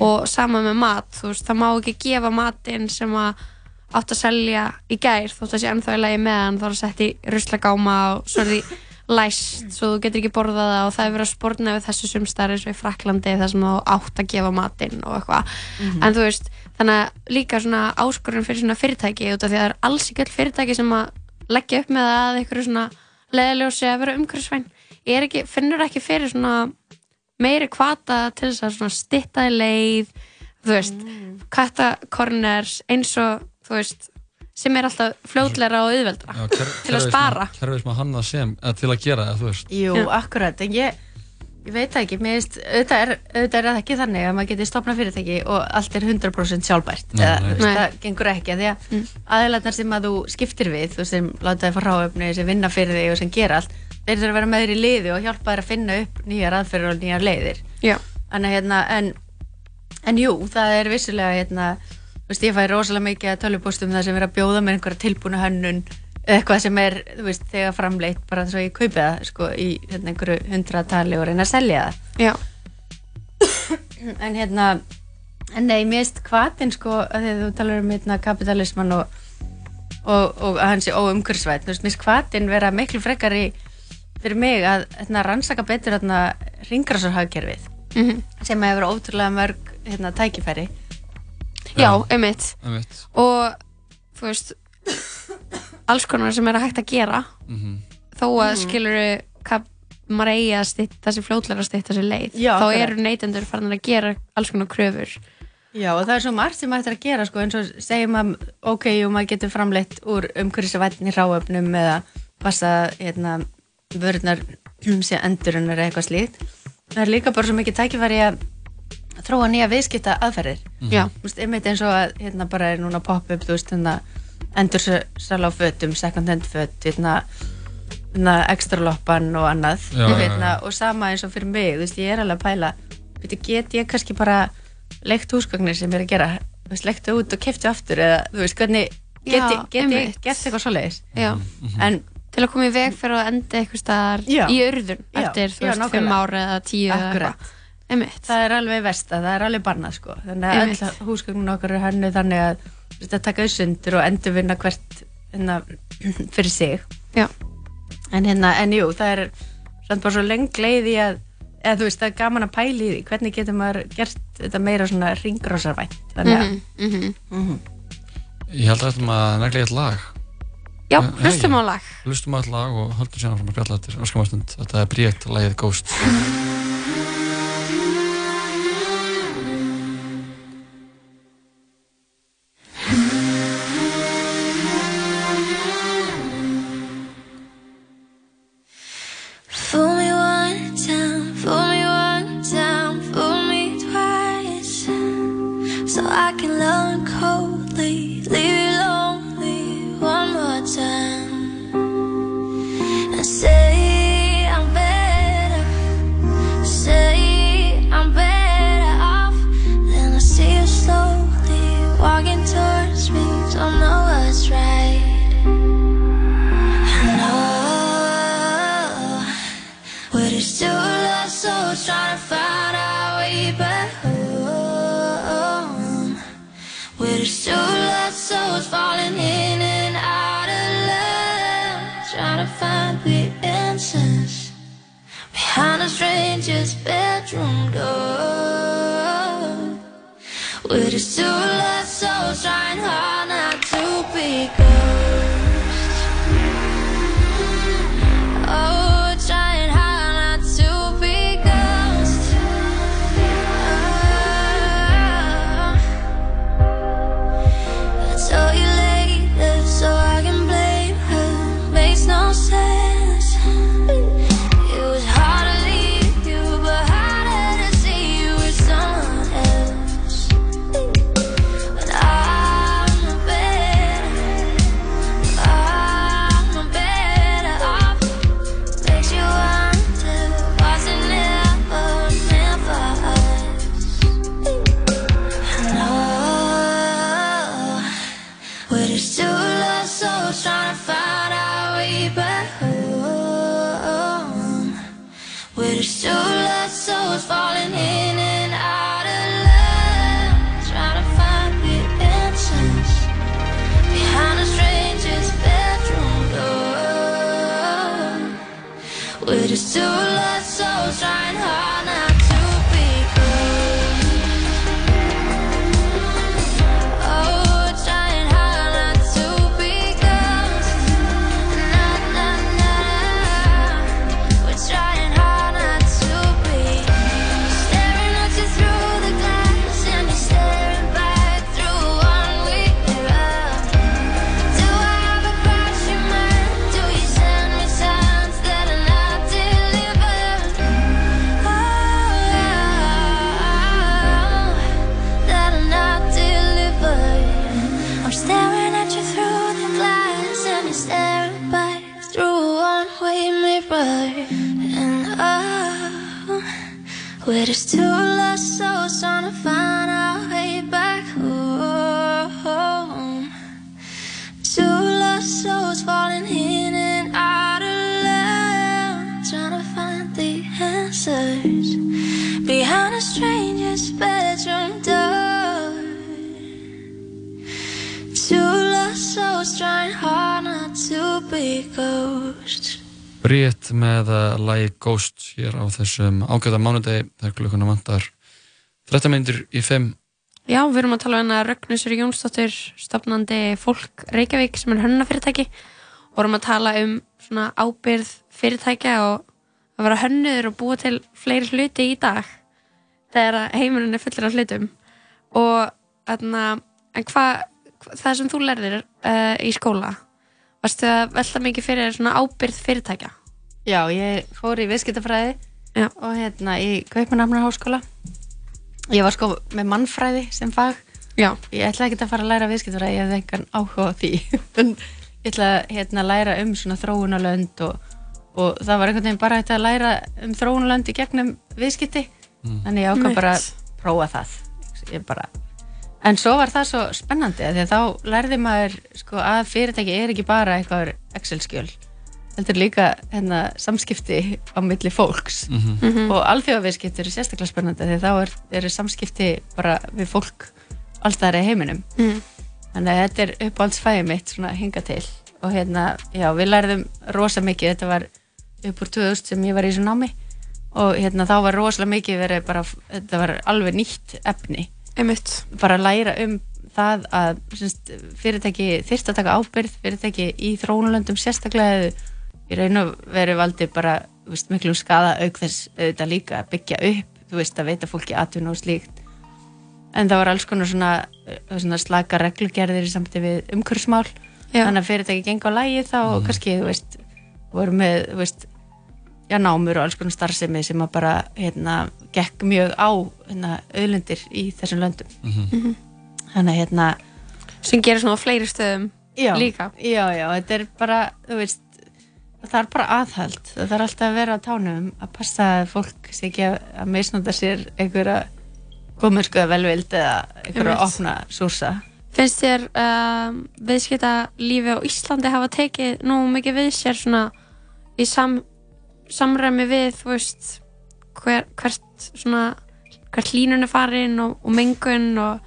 Og sama með mat, þú veist, það má ekki gefa matinn sem að átt að selja í gær þótt að sé ennþá í lagi meðan þá er það sett í ruslagáma og svo er því læst svo þú getur ekki borðað það og það er verið að spórna við þessu sumstar eins og í Fraklandi þar sem þú átt að gefa matinn og eitthvað Mhm. en þú veist, þannig að líka svona áskorun fyrir svona fyrirtæki út af því að það er alls ekki öll fyrirtæki sem að leggja upp með það að einhverju svona leðaljósi að vera umhverfisvæn er ekki, finnur ekki fyrir svona meiri kvata til þess að svona stitta í leið þú veist, Mm. kata corners eins og þú veist sem er alltaf fljótleira og auðveldra Já, ker- til að spara kerfið sem að hanna sem, eða til að gera það, þú veist Jú, akkurat, en ég, ég veit það ekki, mér finnst, auðvitað er, auðvitað er það ekki þannig að maður geti stopnað fyrirtæki og allt er 100% sjálfbært, Nei, eða nei. veist, Nei. það gengur ekki, af því að mm. aðeinslega sem að þú skiptir við, þú sem láta þið fá ráöfni, sem vinna fyrir þig og sem gera allt, þeir þurfa að vera með þér í liði og hjálpa þér að finna upp nýjar aðferður og nýjar leiðir. Já. Þannig hérna, en, en jú, það er vissulega, hérna, veist, ég fæ rosalega mikið að tölvupóstum það sem er að bjóða mér einhverja tilbúna hönnun eitthvað sem er, þú veist, þegar framleitt bara svo ég kaupi það, sko, í hérna, einhverju hundratali og reyna að selja það Já. en hérna en nei, mér veist hvaðin, sko að að þú talar um hérna kapitalisman og, og, og að hann sé óumhverfisvætt þú veist, mér veist hvaðin vera miklu frekar í fyrir mig að hérna, rannsaka betur hérna ringrásarhagkerfið Mhm. sem hefur ótrúlega mörg hérna, tækifæri Já, einmitt Einmitt. og þú veist alls konar sem er að hægt að gera Mhm. þó að Mhm. skilur hvað maður eigi að stytta sér fljótlega að stytta sér leið Já, þá eru neytendur farin að gera alls konar kröfur Já, og það er svo margt sem hægt er að gera sko, eins og segjum að, ok, og maður getur framleitt úr umhverfisvætni ráöfnum eða passa, hérna, vörðnar sé endurunar eða eitthvað slíkt. Það er líka bara svo mikið tækifæri að þróa nýja viðskipta aðferðir. Já. Þú veist, einmitt eins og að, hérna, bara er núna pop-up, þú veist, hérna, endursala á fötum, second hand föt, hérna, hérna, ekstra loppan og annað. Já, hérna, já. og sama eins og fyrir mig, þú veist, ég er alveg að pæla, veitu, get ég kannski bara leikt húsgagnir sem ég er að gera þú veist, leiktu út og keftu aftur eða þú veist, hvernig get, Já, ég, get ég gert eitthvað svoleiðis Já. en til að koma í veg fyrir að enda eitthvað í urðun Já, eftir, þú veist, fimm nákvæmlega. ára eða tíu eða Akkurat. eitthvað Einmitt. það er alveg versta, það er alveg bannað sko. þannig að Einmitt. öll húsgagnin okkar er hannu þannig að þú veist, að taka þau sundur og endurvinna hvert hérna, fyrir sig Já. en hérna, en jú, það er samt bara svo lengt leið í að eða þú veist, það er gaman að pæla í því hvernig getur maður gert þetta meira svona ringrósarvænt þannig að Mhm, mhm. Ég held að þetta maður negli eitt lag Já, Eh, hlustum á lag Hlustum á eitt lag og höldum síðan frá að spjalla öskamastund Þetta er Bríett, lagið Ghost dreamed of. With a two lost souls. Ghost hér á þessum ágæta mánudegi þegar klukkuna vantar 13 myndir í 5 Já, við erum að tala um hana Rögnusur Jónsdóttir, stopnandi Fólk Reykjavík sem er hönnafyrirtæki og vorum að tala um svona ábyrð fyrirtækja og að vera hönnuður og búa til fleiri hluti í dag þegar heimurinn er fullur af hlutum. Og þarna, en hvað hva, það sem þú lærðir uh, í skóla varstu að velta mikið fyrir svona ábyrð fyrirtækja Já, ég fór í viðskiptafræði Já. og hérna í Kaupmannafnarháskóla. Ég var sko með mannfræði sem fag. Já. Ég ætlaði ekki að fara að læra viðskiptafræði, ég hefði engan áhuga á því. Ég ætlaði hérna, að læra um svona þróunarlönd og, og það var einhvern veginn bara að læra um þróunarlönd í gegnum viðskipti. Mm. Þannig ég ákvað bara að prófa það. Ég bara... En svo var það svo spennandi af því að þá lærði maður sko, að fyrirtæki er ekki bara eitthvað Excel-skjöl heldur líka hérna, samskipti á milli fólks Mhm. Mhm. og alþjóðaviðskipti eru sérstaklega spennandi því þá er, eru samskipti bara við fólk allstæðar í heiminum Mhm. þannig að þetta er uppáhaldsfæði mitt svona hinga til og hérna, já, við lærðum rosa mikið, þetta var upp úr 2000 sem ég var í þessu námi og hérna þá var rosalega mikið verið bara, þetta var alveg nýtt efni Einmitt. bara að læra um það að semst, fyrirtæki þyrst að taka ábyrð fyrirtæki í þróunulöndum sérstaklega í raun og veru valdi bara þú veist, miklum skada auk þess auðvitað líka að byggja upp, þú veist, að veita fólki atvinna og slíkt. En það var alls konar svona, uh, svona slaka reglugerðir í samti við umhverfsmál Já. þannig að fyrirtæki gengur á lægi þá kannski, þú veist, voru með þú veist, já, námur og alls konar starfsemi sem að bara, hérna gekk mjög á, hérna, auðlendir í þessum löndum. Mhm. þannig að, hérna sem gerir svona á fleiri stöðum já, líka. Já, já, þetta er bara, þú veist það er bara aðhald, það þarf alltaf að vera á tánum að passa að fólk sé ekki að, að misnota sér einhverja kominsku eða velvild eða einhverja Einmitt. opna súsa Finnst þér um, viðskipta lífi á Íslandi hafa tekið nú mikið við sér svona í sam, samræmi við veist hver, hvert svona hvert línun er farin og, og mengun og,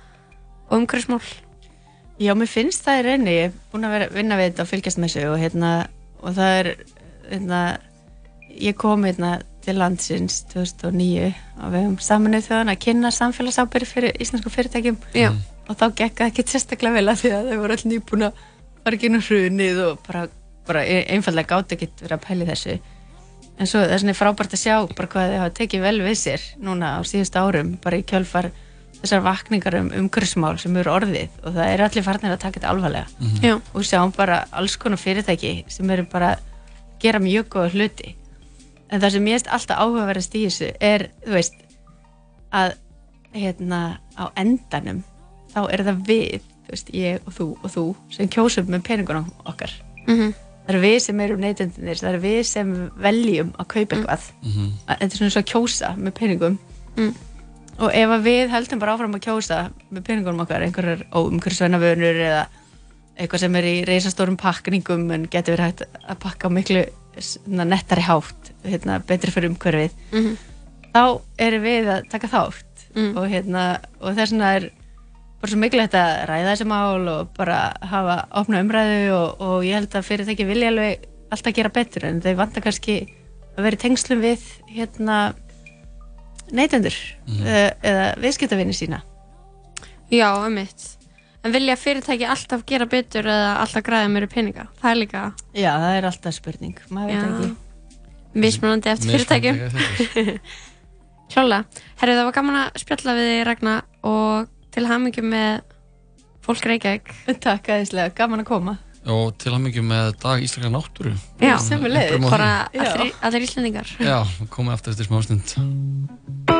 og umhverfismál? Já, mér finnst það í reyni, ég er búin að vera að vinna við þetta og fylgjast með þessu og hérna, og það er, hérna, ég kom hérna til landsins 2009 og við hefum saminuð þjóðan að kynna samfélagsábyrði fyrir íslensku fyrirtækjum Já. og þá gekk það ekki sérstaklega vel að því að þau voru allir inn á hrunið og bara, bara e- einfallega gátt ekki verið að pæli þessu en svo það er svona frábært að sjá bara hvað þau hafa tekið vel við sér núna á síðustu árum, bara í kjölfar þessar vakningar um umhverfsmál sem eru orðið og það eru allir farnir að taka þetta alvarlega Mhm. Já. og við sjáum bara alls konar fyrirtæki sem eru bara að gera mjög góða hluti en það sem ég veist alltaf áhugaverðast í þessu er, þú veist að hérna á endanum þá er það við, þú veist, ég og þú og þú sem kjósum með peningunum okkar Mhm. það eru við sem erum neytendunir það eru við sem veljum að kaupa eitthvað Að- þetta er svona svo að kjósa með peningum Mm. Og ef við heldum bara áfram að kjósa með peningunum okkar einhverjar óumhverfisvæna vönur eða eitthvað sem er í reisastórum pakningum en getur verið hægt að pakka miklu nettari hátt hérna, betri fyrir umhverfið Mhm. þá erum við að taka þátt Mm. og, hérna, og þess vegna er bara svo mikilvægt að ræða þessi mál og bara hafa opna umræðu og, og ég held að fyrirtæki vilja alveg alltaf gera betur en þau vantar kannski að vera í tengslum við hérna neytendur Mhm. uh, eða viðskiptavinni sína Já, um En vilja fyrirtæki alltaf gera betur eða alltaf græða meiri peninga? Það er líka... Já, það er alltaf spurning, maður veit ekki. Mismunandi eftir fyrirtækjum. Klálega. Herru, það var gaman að spjalla við þig, Ragna, og til hamingjum með fólk Reykjavík. Takk aðeinslega, gaman að koma. Og til að mikið með dag Íslenska náttúru. Já, Einhverjum á bara því. allir, allir Íslendingar. Já, komið aftur eftir smá stund.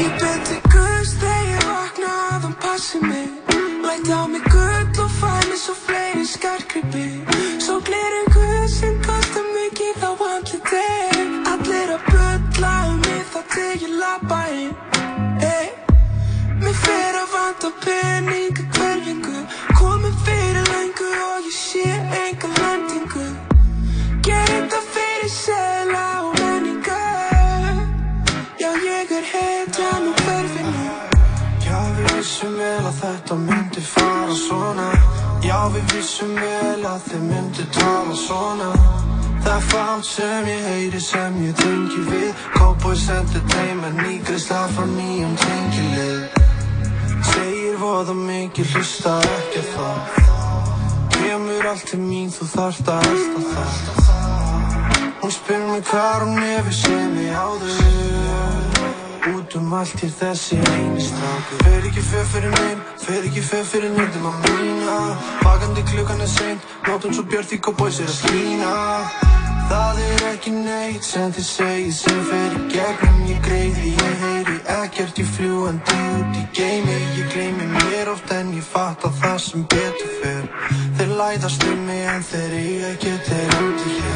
Ég beti guðs þegar ég vakna að hann passi mig Læt á mig gull og fæ mig svo fleiri skarkrippi Svo glerin guð sem kostar mikið á andliti Allir að bulla um mig þá til ég labba inn Ey, Mér fer að vanta peninga hverfingu Komin fyrir löngu og ég sé enga landingu Gerir þetta fyrir sela og vissum vel að þetta myndi fara svona. Já, við vissum vel að þið myndi tala svona. Það er fátt sem ég heyri sem ég tengi við. Cowboys Entertainment, nýgrisla frá nýjum tengilið. Segir voða mikið, hlusta ekki að það. Kemur allt til mín, þú þarft að elda það. Hún spyr mig hvar hún hefur séð mig áður Út um allt hér þessi strákur. Fer ekki fyrir fyrir minn, fer ekki fyrir fyrir nýrdum að mína. Vakandi klukkan er seint, nótum svo björn því kópóis er að skína. Það er ekki neitt sem þið segið sem fer í gegnum Ég greiði, ég heyri ekkert, ég fljúandi út í geimi. Ég gleymi mér oft en ég fatta það sem betur fer. Þeir læðast um mig en þeir eiga ekki þeir úti hér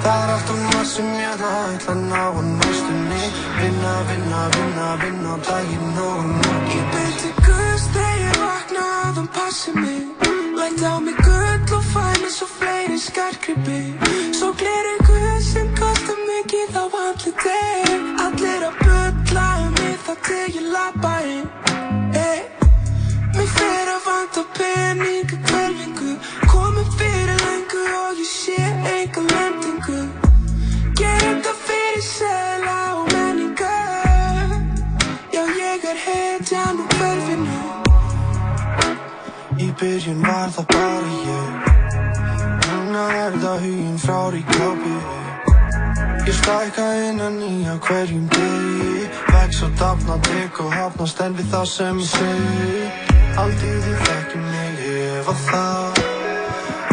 Það er alltaf maður sem ég ætla að að ná á næstunni. Vinna, vinna, vinna, vinna á daginn og nóttunni Ég beti guðs þegar ég vakna að hann passi mig. Læt á mig gull og fæ mig svo fleiri skarkrippi Svo glerir guð sem kostar mikið á andliti Allir að bulla um mig þá til ég labba inn. Ey, Mér fer að vanta peninga hverfingu Komin fyrir löngu og ég byrjun var það bara ég Núna er það huginn frá ríkápi Ég stækka innan í á hverjum degi Vex og dafna, tek og hafnast en við það sem ég segi Aldrei þið þekki mig ef að það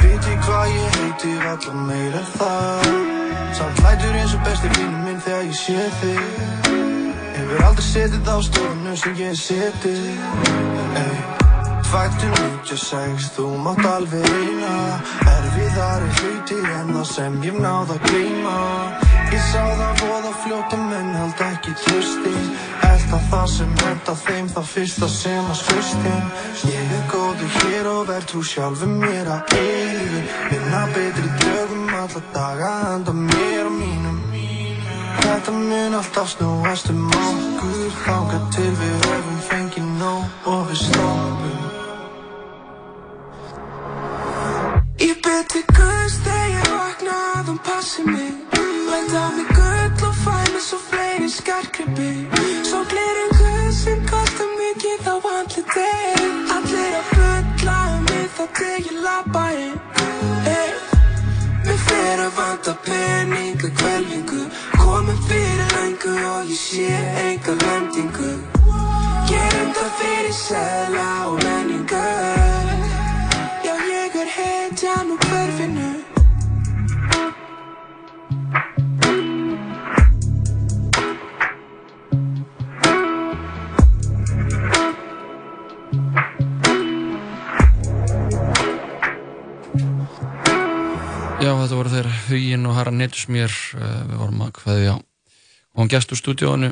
Viti hvað ég heiti, valla meira það Samt lætur eins og besti vinur minn þegar ég sé þig Hefur aldrei setið á stofnu sem ég seti Ey Fættu 96, þú mátt alveg reyna Erfiðari hluti en það sem ég náð að gleyma. Ég sá það voða fljóta menn held ekki trösti Elda það sem henda þeim það fyrsta sem að skristin Ég er góður hér og verð trú sjálfum mér að eilífi Vinna betri dögum alla daga handa mér og mínum. Þetta mun alltaf snúast um okkur. Þangað til við höfum fengið nóg og við stoppum að hann passi mig Læt á mig gull og fæ mig svo fleiri skarkrippi Svo glerin guð sem kostar mikið á andliti Allir að bulla um mig þá til ég labba inn Ey, Mér fer að vanta peninga hverfingu Komin fyrir löngu og ég sé enga lendingu Gerum það fyrir sela og menningu Já, ég er hetjan úr hverfinu þetta voru þeirra Hugin og Harra Nilsmér eh, við vorum að hvaðið á og gæstu stúdíónu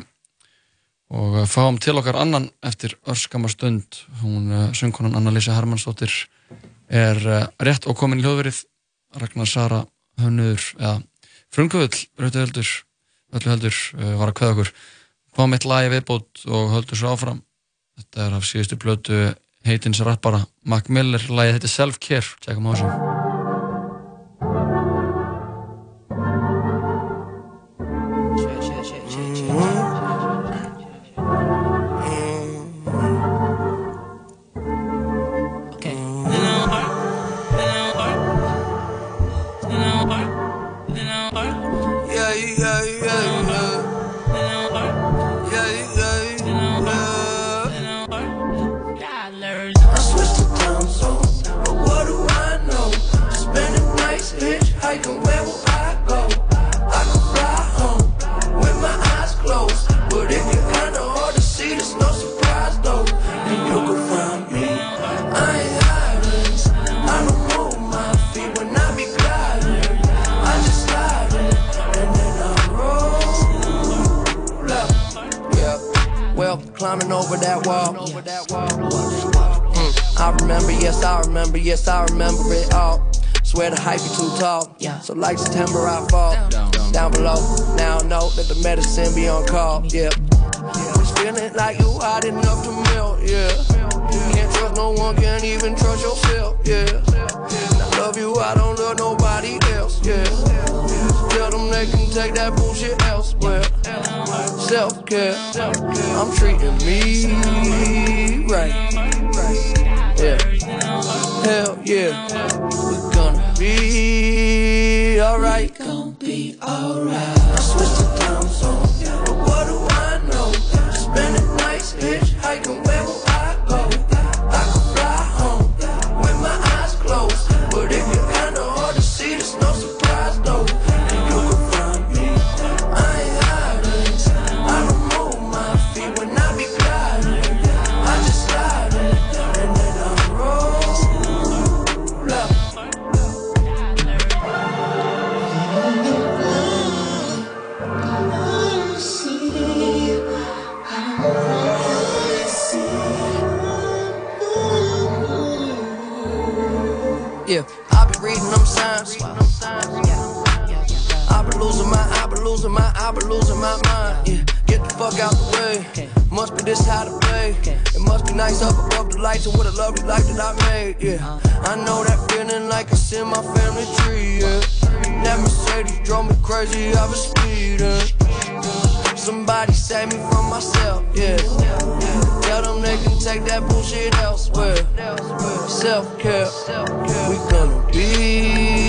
og fáum til okkar annan eftir örskamma stund. Hún eh, söngkonan Anna-Lísa Hermannsdóttir er eh, rétt og komin í hljóðverið. Ragnar Sara Hönnur eða Frunguðull Rauðuhöldur Rauðuhöldur var að hvaða okkur. Fáum eitt lagi viðbót og höldur svo áfram. Þetta er af síðustu blötu heitins rappara Mac Miller. Lagi þetta er Self Care, tjekkum á þessu. climbing over that wall. Mm. I remember, yes, I remember, yes, I remember it all. Swear the hype be too tall. So like September, I fall. Down below, now know that the medicine be on call. Yeah. It's feeling like you hot enough to melt. Yeah. Can't trust no one, can't even trust yourself. Yeah. I love you, I don't love nobody else. Yeah. Tell them they can take that bullshit elsewhere self care. I'm treating me right. Yeah. Hell yeah. We're gonna be alright. We're Gonna be alright. I switched the time zone, but what do I know? Spending nights hitchhiking where my mind. Yeah, get the fuck out the way. Must be this how to play. It must be nice up above the lights and what a lovely life that I made. Yeah, I know that feeling like it's in my family tree. Yeah, that Mercedes drove me crazy. I was speeding. Somebody save me from myself. Yeah. Tell them they can take that bullshit elsewhere. Self care. We gonna be.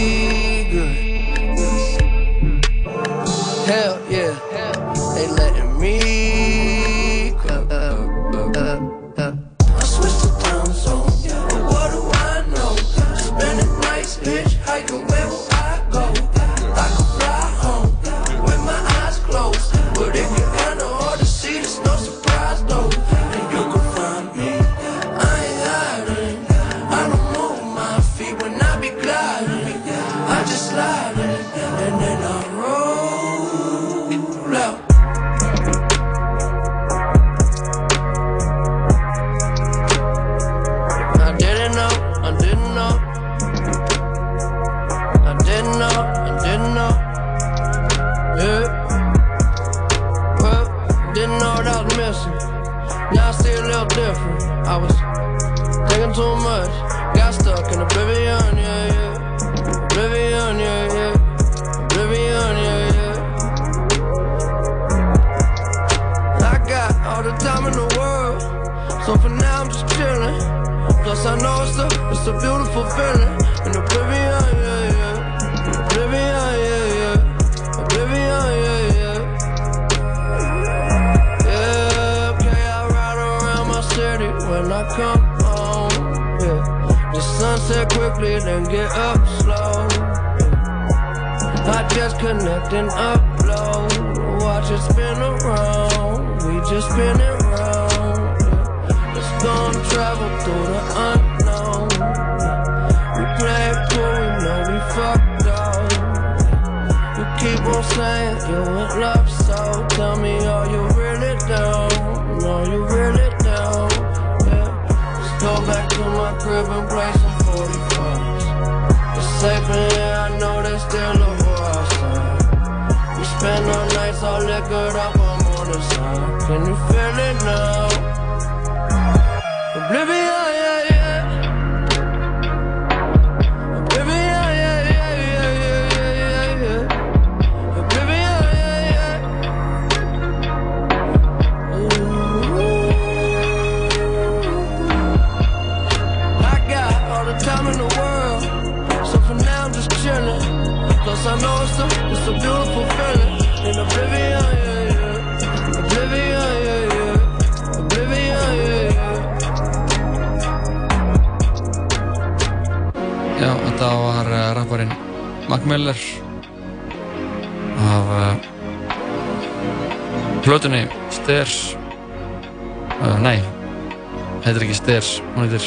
Stairs hún heitir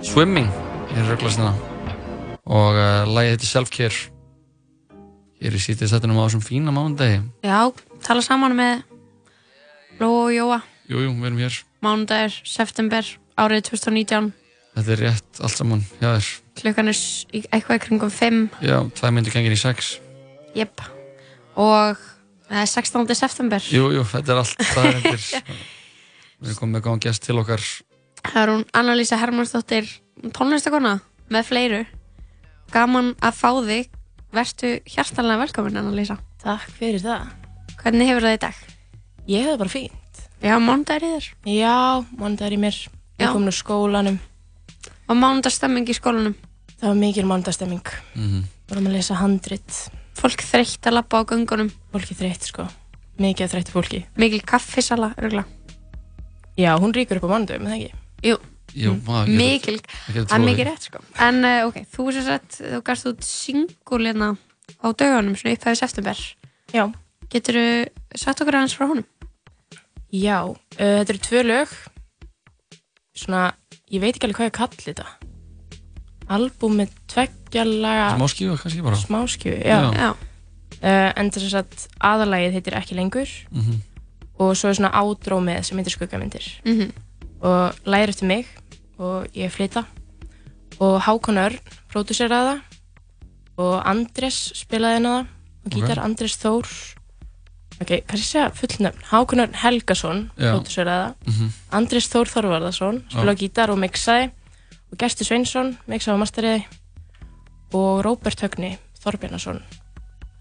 Swimming ég er röglast hérna og uh, lagið heitir Self-Care. Hér í sítið setjunum á þessum fína mánudegi. Já, tala saman með Lóa og Jóa. Jú, jú, við erum hér. Mánudagur, september, árið 2019 Þetta er rétt allt saman hjá þér. Klukkan er eitthvað í kringum 5 Já, tvær myndir gengin í sex. Jep. Og það er 16. september. Jú, jú, þetta er allt það er endur Við erum komið með góðan gest til okkar Það er hún Anna-Lísa Hermannsdóttir tónlistakona með fleiru Gaman að fá þig Vertu hjartalega velkomin Anna-Lísa Takk fyrir það. Hvernig hefur það í dag? Ég hef það bara fínt. Já, mánudagur í þér Já, mánudagur í mér. Ég Já. kom nú skólanum. Og mánudagsstemming í skólanum Það var mikil mánudagstemming. Mhm. Vorum að lesa handrit. Fólk þreytt að labba á göngunum Fólki þreytt, sko. Mikið að þreyttu fólki. Mikil kaffisala, örgla Já, hún ríkur upp á mánudagum, eða ekki? Jú, Jú, maður getur- mikil Það er mikið rétt sko En uh, ok, þú sem sagt, þú gafst út singulina á dögunum svona upphæfið september Já Getur þú sagt okkur aðeins frá honum? Já, uh, þetta eru tvö lög. Svona, ég veit ekki alveg hvað ég kalli þetta. Albúm með tveggjalaga... Smáskífa kannski bara Smáskífu, já. Já. já. Uh, en þess að aðalagið heitir ekki lengur Mhm. og svo er svona ádrómið sem heitir skuggamyndir Mhm. Og læri eftir mig og ég flyta. Og Hákon Örn pródúseraði það. Og Andrés spilaði henni það. Og gítar Andrés Þór. Ok, kannski segja fullnöfn? Hákon Örn Helgason pródúseraði það. Mhm. Andrés Þór Þorvarðarsson spilaði á gítar og mixaði. Og Gersti Sveinsson mixaði á masteriði og Róbert Högni Þorbjarnason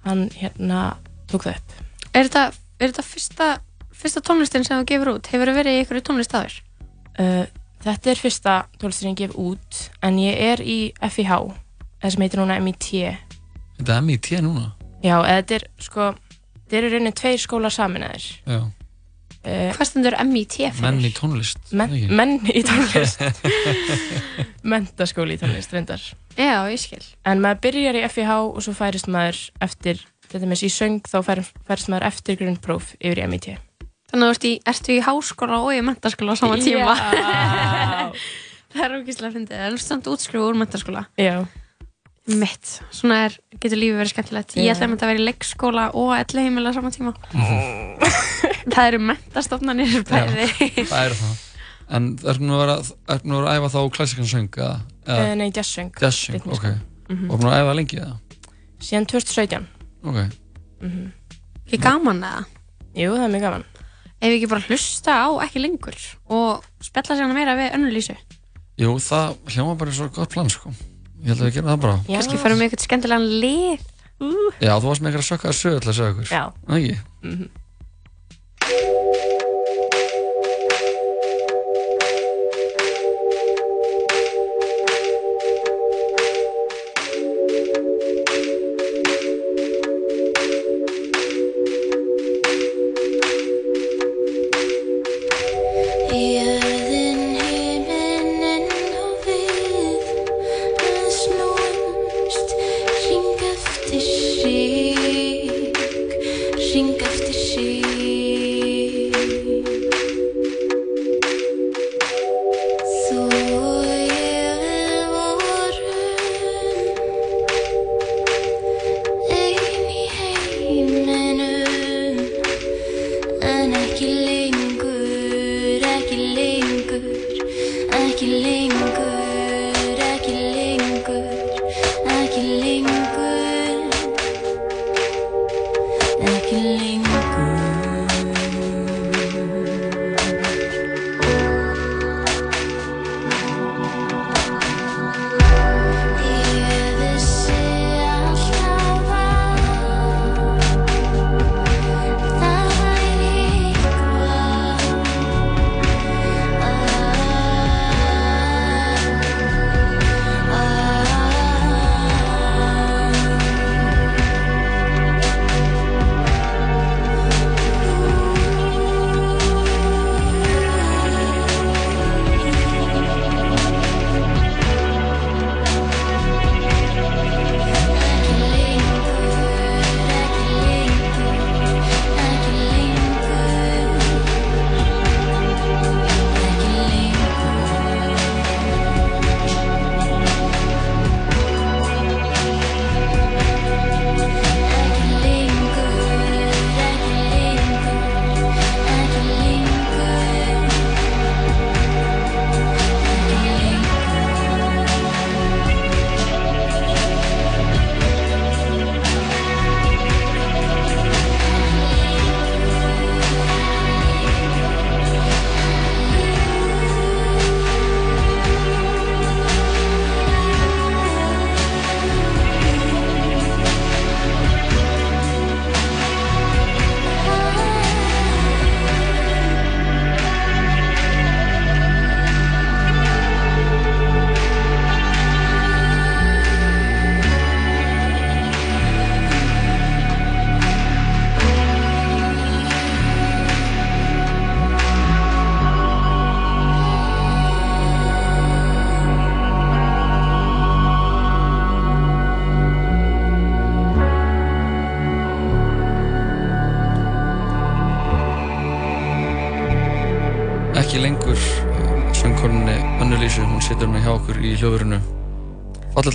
hann hérna tók það upp. Er þetta, er þetta fyrsta, fyrsta tónlistin sem þú gefur út? Hefur það verið í ykkur tónlistaður? Uh, þetta er fyrsta tónlistin ég gef út en ég er í FIH það sem heitir núna MIT Þetta er MIT núna? Já, þetta er sko þetta eru rauninni tveir skólar saminæðir Já. uh, Hvað stendur MIT fyrir? Menn í tónlist Men, ekki? menn í tónlist. Mentaskóli í tónlist reyndar. Já, ég skil. En maður byrjar í FIH og svo færist maður eftir þetta með í söng þá færist, færist maður eftir grunnpróf yfir í MIT Þannig að þú ert í, ertu í háskóla og í mentaskóla á sama tíma Já. Það er ógíslega fyndið Það er samt útskrifu úr mentaskóla Já Mitt, svona er, getur lífið verið skemmtilegt Ég Já. ætla að vera í leikskóla og elli heimila á sama tíma Það eru mentastofnanir bæði Það er það En ertu nú að vera, nú að að æfa þá klassikan söng eða? eða- Eh, nei, jazzsöng. Jazzsöng, ok Rytmíska. Mhm. Og búin að æfa lengi eða? síðan 2017 Ok mm Ekki gaman eða? Jú, það er mjög gaman Ef við ekki bara hlusta á ekki lengur og spjalla sig hana meira við önnulísu Jú, það hljóma bara svo gott plan sko Ég held að við gerum það bara Kannski fyrir með eitthvað skemmtilegan lið uh. Já, þú varst með eitthvað sökkaða sög til að segja okkur Já. Það ekki? Mhm. Jörðin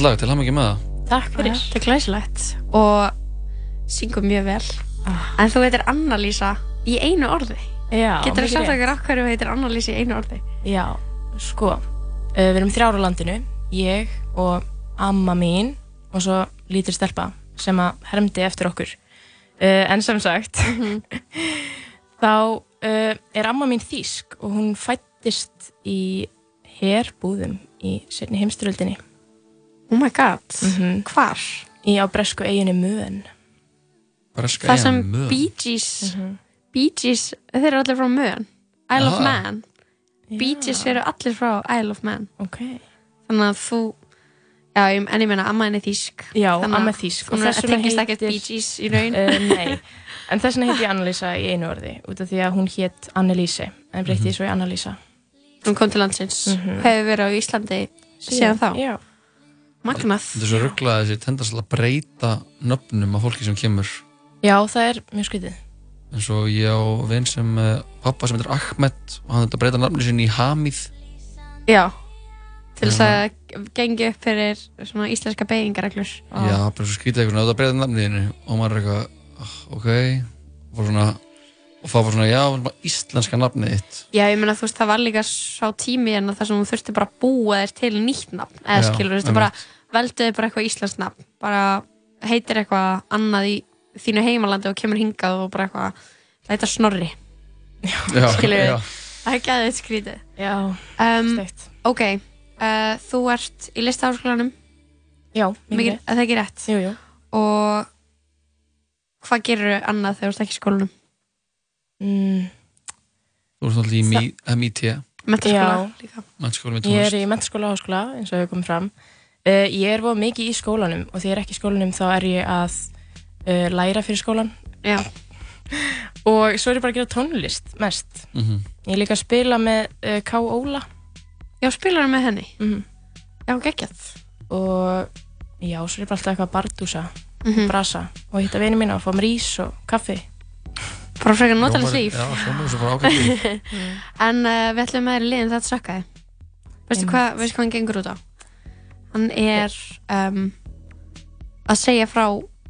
lag, til hann ekki með það. Takk fyrir. Þetta er glæsilegt og syngur mjög vel. En þú heitir Anna-Lísa í einu orði. Já, Getur þú sagt okkur af hverju þú heitir Anna-Lísa í einu orði? Já, sko, uh, við erum þrjára landinu, ég og amma mín og svo lítil stelpa sem að hermdi eftir okkur. Uh, en sem sagt, þá uh, er amma mín þýsk og hún fættist í herbúðum í setni heimstyröldinni. Oh my god, -hmm. hvar? Í á bresku eiginu Mön. Breska Það sem Mön. Bee Gees, Bee Gees, þeir eru allir frá Mön. Isle of Já. Man. Bee Gees eru allir frá Isle of Man. Ok. Þannig að þú, já, en ég meina, amma henni þýsk. Já, Þannig að amma þýsk. Hún er tengist ekkert Bee Gees í raun. Uh, nei, en þess vegna heit ég Annalísa í einu orði út af því að hún hétt Annelíse en breytti því svo í Annalísa Hún kom til landsins, Mhm. hefur verið á Íslandi síðan þá. Já. Magnað. Þetta er svo rugglaði þessi tendast að breyta nöfnum af fólki sem kemur. Já, það er mjög skrítið En svo ég á vinn sem uh, pappa sem heitir Ahmed og hann þetta breyta nafni sinni í Hamid. Já, til þess að gengi upp fyrir svona íslenska beigingareglur. Já, bara svo skrítið eitthvað þetta breyta nafni þínu og maður er eitthvað, ah, ok, og svona, og það var svona, já, bara íslenska nafnið þitt. Já, ég meina, þú veist, það var líka sá tími en þar sem þú þurfti bara að búa þér til nýtt nafn, eða skilur, þú veist, einmitt. bara velduði bara eitthvað íslenskt nafn, bara heitir eitthvað annað í þínu heimalandi og kemur hingað og bara eitthvað leita snorri. Já, skilur já. það er gæðið skrítið. Já, um, steikt. Ok, uh, þú ert í listaháskólanum, Já, mikið, að það ekki rétt. Jú, jú. Og hvað gerur annað þegar þú ert ekki í skólanum? mm, Þú ert alltaf í Mi- MIT, Menntaskóla líka. mennskóla með Ég er í mentaskóla og háskóla eins og hefur komið fram uh, Ég er voð mikið í skólanum og þegar ég er ekki í skólanum þá er ég að uh, læra fyrir skólan Já. og svo er ég bara að gera tónlist mest Mhm. Ég er líka að spila með uh, K. Óla Já, spilar með henni? Mhm. Já, geggjað Og já, svo er ég bara alltaf eitthvað að bardúsa Mhm. brasa og hitta vini mína og fá mér ís og kaffi Bara frekar Hljómar- líf. Já, hljómar svo bara ágætt líf. En uh, við ætlum með þér í liðin þetta sökkaði. Veistu hvað, veistu hvað hann gengur út á? Hann er um, að segja frá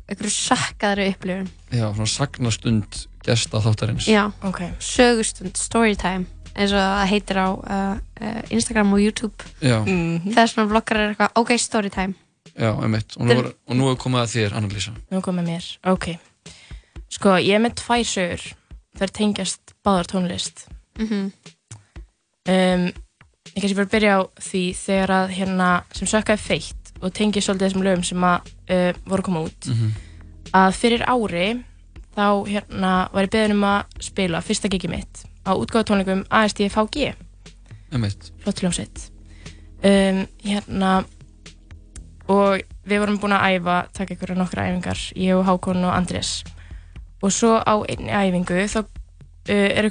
einhverju sökkaðri upplifun. Já, svona sagnastund gesta þáttarins. Já, okay. sögustund, storytime eins og það heitir á uh, uh, Instagram og YouTube. Já. Þegar svona vloggar er eitthvað, ok, storytime. Já, einmitt. Og nú, er, og nú er komið að þér, Anna-Lísa. Nú komið mér, ok Sko, ég er með tvær sögur þær tengjast báðar tónlist Mhm. um, Ég kannski bara byrja á því þegar að hérna sem sökkaði feitt og tengi svolítið þessum lögum sem að uh, voru að koma út Mhm. að fyrir ári þá hérna var ég beðin um að spila fyrsta gigi mitt á útgáðutónleikum ASDFHG flott hljómsveit. Um, hérna og við vorum búin að æfa taka ykkur nokkra æfingar, ég og Hákon og Andrés. Og svo á einni æfingu þá uh, er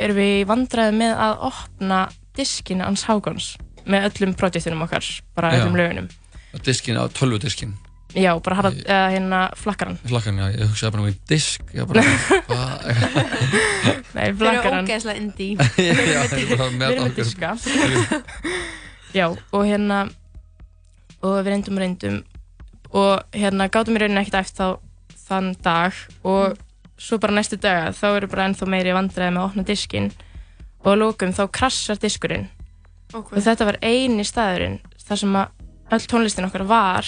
erum við í vandræði með að opna diskinn hans Hákons með öllum projektunum okkar, bara Já. öllum lögunum Diskin á tölvudiskin. já, bara harða, eða hérna flakkaran Flakkan, já, ég hugsaði bara um einn disk. Ég bara, hvað? Nei, Þeir eru flakkaran ógeðslega indie. Já, ég er bara Við erum með diska Já, og hérna og við reyndum og reyndum og hérna gátum við rauninni ekkert eftir þá þann dag og svo bara næstu daga þá eru bara ennþá meiri vandræði með að opna diskinn og að lókum þá krassar diskurinn Ok. og þetta var eini staðurinn þar sem að öll tónlistin okkar var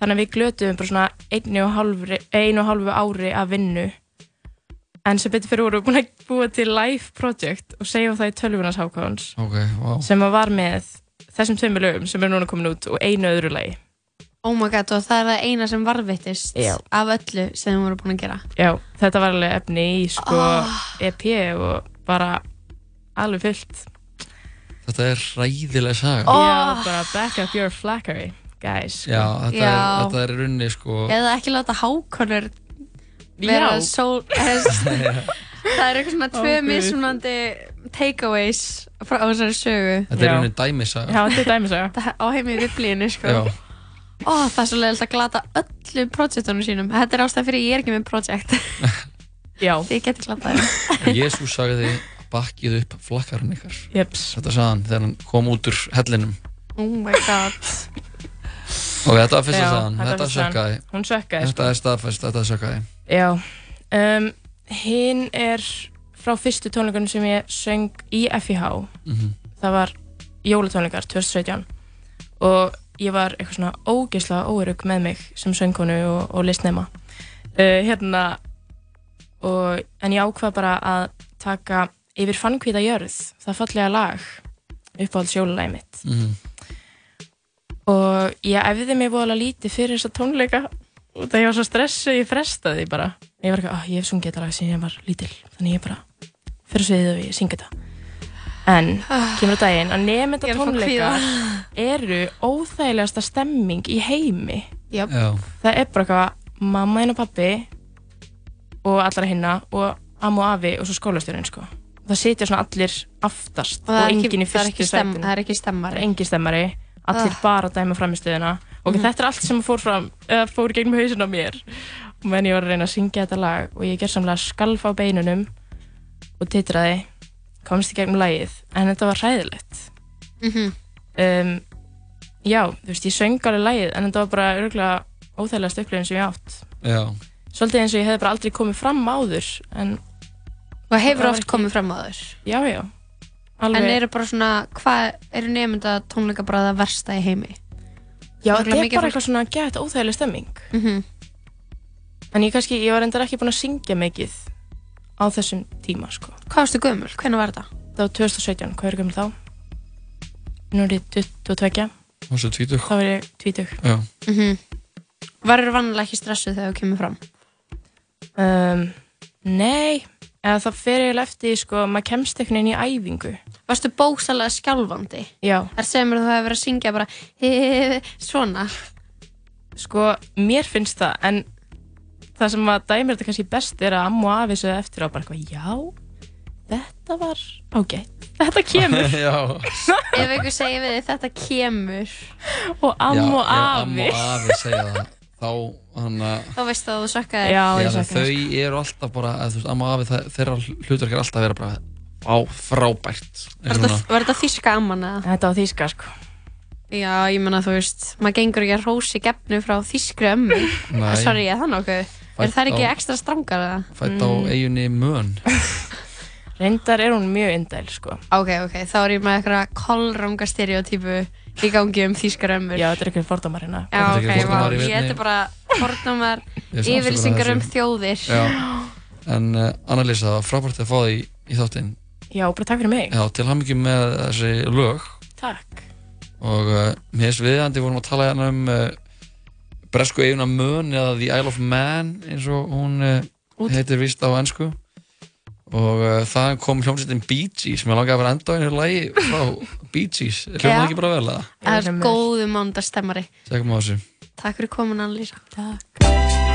þannig að við glötuðum bara svona einu og hálfu, einu og hálfu ári af vinnu en sem betur fyrir voru búin að búa til live project og segja það í tölvunars hákáðans Ok, vá. sem að var með þessum tveimur lögum sem er núna komin út og einu öðru lagi Oh my god, og það er það eina sem varvittist Já. af öllu sem við vorum búin að gera. Já, þetta var alveg efni í sko Ah. EP og bara alveg fullt Þetta er hræðileg saga. Já, bara back up your flackery guys sko. Já, þetta, Já. Er, þetta er í rauninni sko... Eða ekki láta hákonur vera Já. sól... það er eitthvað svona tvö Ó, guð. mismunandi takeaways frá þessari sögu. Þetta er í rauninni dæmisaga. Já, þetta er dæmisaga Þetta á heimi í viblíinu, sko. Já. Ó, það er svo leiðilegt að glata öllum projektunum sínum. Þetta er ástæðan fyrir ég er ekki með projekt. Já. Þið getið glatað þeim. Jésús sagði bakkið upp flakkarinn ykkar. Jeps. Þetta sagði hann þegar hann kom út úr hellinum. Oh my god. Og þetta var fyrsta Já, sagðan, þetta sökkaði. Þetta er staðfæst, þetta sökkaði. Já, um, hinn er frá fyrstu tónleikunum sem ég söng í FIH. Mhm. Það var jólatónleikar 2017 og ég var eitthvað svona ógeðslega óerug með mig sem söngkonu og, og listnema. Uh, hérna, og, en ég ákvað bara að taka yfir fannkvíta jörð, það fallega lag, uppáhalds jólalægi mitt. Mhm. Og ég æfði mig voðalega lítið fyrir þessa tónleika og það ég var svo stressu, ég frestaði bara. Ég var ekki, ah, ég hef sungið þetta lag sem ég var lítil, þannig ég bara fyrir sviðið og ég syngi þetta. En, kemur á daginn, að nefnda að tónleikar eru óþægilegasta stemming í heimi. Já. Það er bara eitthvað, mamma þinn og pappi og allara hinna og amma og afi og svo skólastjórinn, sko. Það sitja svona allir aftast Og ekki- enginn í það er fyrstu sætinu. það er ekki stemmari. Það er engin stemmari, allir Ah. bara dæma framistöðuna og Mhm. þetta er allt sem fór fram, eða fór gegnum hausin á mér og meðan ég var að reyna að syngja þetta lag og ég ger samlega skalf á beinunum og titraði komst í gegnum lagið, en þetta var hræðilegt Mhm. um, já, þú veist, ég söng alveg lagið en þetta var bara örgulega óþægilegast upplifin sem ég átt Já, svolítið eins og ég hefði bara aldrei komið fram áður en Og hefur Það var oft komið fram á þér já, já En Alveg- eru bara svona, hvað eru nefnda tónleika bara það versta í heimi? Já, þetta er bara fólk- eitthvað svona gett óþægileg stemming Mhm. En ég kannski, ég var endar ekki búin að syngja mikið á þessum tíma, sko Hvað varstu gömul? Hvernig var þetta? Það var 2017, hvað er gömul þá? Nú er ég 22 varstu tvítug Þá er ég 20 Já, Mhm. Varur vanlega ekki stressuð þegar þú kemur fram? um, Nei, eða það fer eiginlega eftir, sko, maður kemst einhvern veginn í æfingu. Varstu bóksalega skjálfandi? Já. Það sem þú hefur verið að syngja bara "He- svona. Sko, mér finnst það, en það sem að dæmir þetta kannski best er að amma og afi segja eftir á bara eitthvað, já, þetta var ágætt, þetta kemur. Já, Ef einhver segir við þig þetta kemur. Og já, amma og ef amma afi. og afi segja það Þá, hann að Þá veistu að þú sökkaði Já, Já, ég þau þess. eru alltaf bara, veist, amma afi, það, þeirra hlutverk er alltaf að vera bara á frábært Var þetta, þíska amman eða? Þetta var þýska, sko. Já, ég menna þú veist, maður gengur ekki að rósi gefnu frá þískri ömmu. Sorry, ég það nokkuð? Er það ekki á- ekstra strangar eða? Fætt á eiginni mön. Reyndar er hún mjög indæl, sko. Ok, ok, þá er ég með eitthvað kollranga stereotypu í gangi um þískar ömmur Já, þetta er eitthvað fordómar hérna. Já, er ok, fordómar í ég þetta er bara fordómar, yfirlýsingar um þjóðir. Já, en uh, Annalisa, það var frábært að fá þig í, í þáttinn. Já, bara takk fyrir mig. Já, til hamingi með þessi lög. Takk. Og uh, mér finnst viðandi vorum að tala hérna um uh, bresku eiguna Mön eða The Isle of Man eins og hún uh, heitir vist á ennsku og uh, það kom hljómsveitin Bee Gees. Sem ég langaði að vera enda á einu lagi frá Bee Gees, hljómaði ekki bara vel að Það er góðu á þessu. Takk fyrir komin, Annalísa Takk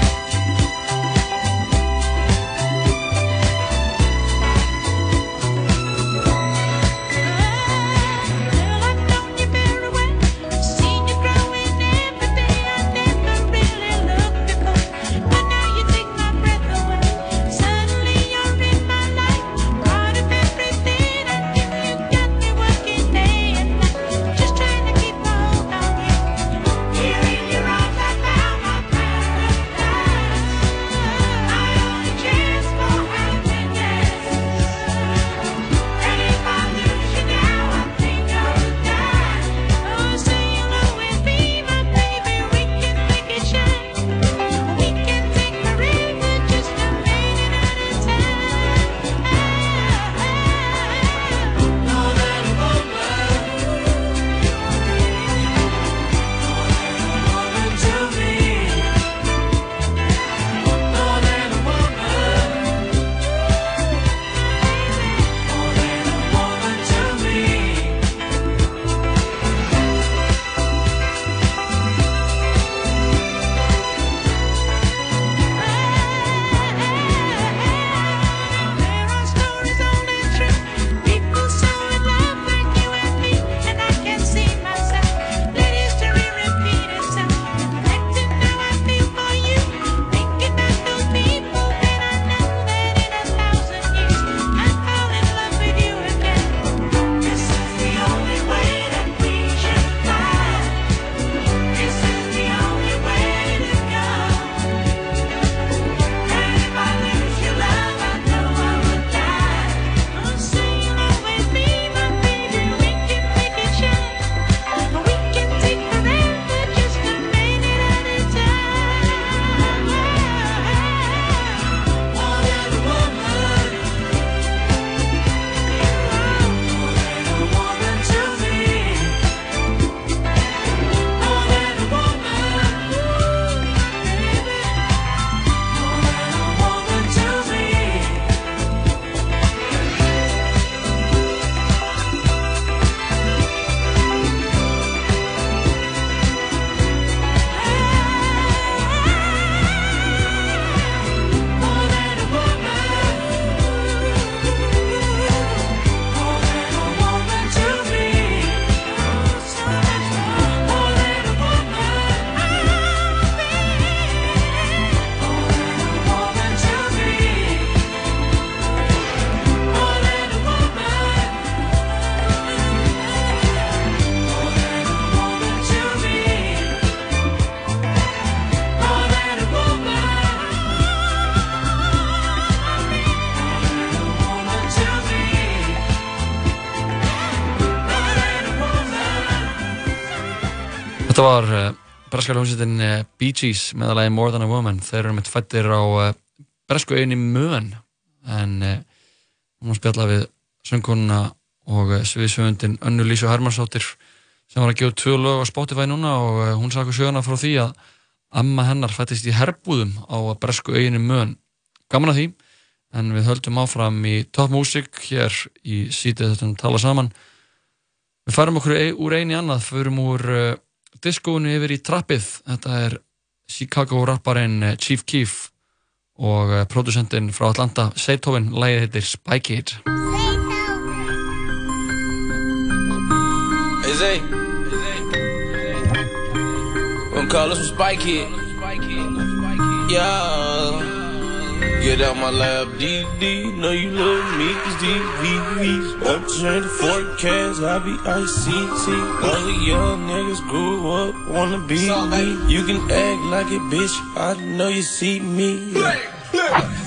var uh, breskar hljómsveitin uh, Bee Gees meðalagi More Than a Woman. Þeir eru mitt fættir á uh, bresku auðinni Mön en hún spjalla við söngkonuna og sviðsöfundin Önnu Lísu Hermansdóttir sem var að gefa tvö lög á Spotify núna og hún sagði söguna frá því að amma hennar fættist í herbúðum á bresku auðinni Mön. Gaman að því en við höldum áfram í Top Music hér í sítið þetta tala saman. Við færum okkur úr einu í annað, förum úr uh, diskóinu yfir í trappið. Þetta er Chicago rapparinn uh, Chief Keef og uh, producentinn frá Atlanta, Seithoven, lægið heitir Spy Kid. Hey Zay. Gonna call us some Spy Kid. Yeah. Get out my lab, DD. Know you love me, cause DVVs. Up change the forecast, I be ICT. All the young niggas grew up, wanna be me. You can act like it, bitch. I know you see me.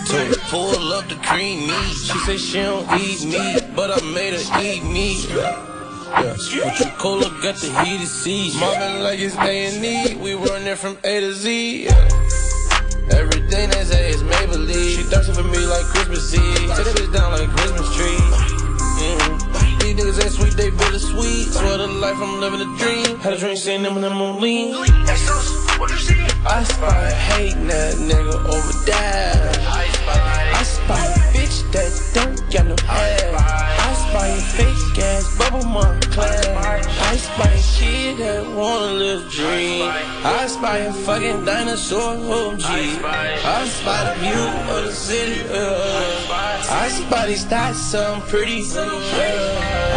Told her pull up the cream meat. She say she don't eat meat, but I made her eat meat. Yeah, your cola got the heated seats. Mobbing like it's A&E. We run there from A to Z. Yeah. Everything they say is Maybelline. She thirsting for me like Christmas Eve. That bitch down like Christmas tree. Mm. These niggas ain't sweet, they bittersweet. Swear to life, I'm living a dream. Had a drink, seeing them and them on lean. I spy hating that nigga over there. I spy a bitch that don't got no hair. I spy a fake ass bubble mom class. I spy a kid that wanna live dream. I spy a fucking dinosaur OG. I spy the view of the city. Uh. I spy these thoughts, some pretty. Uh.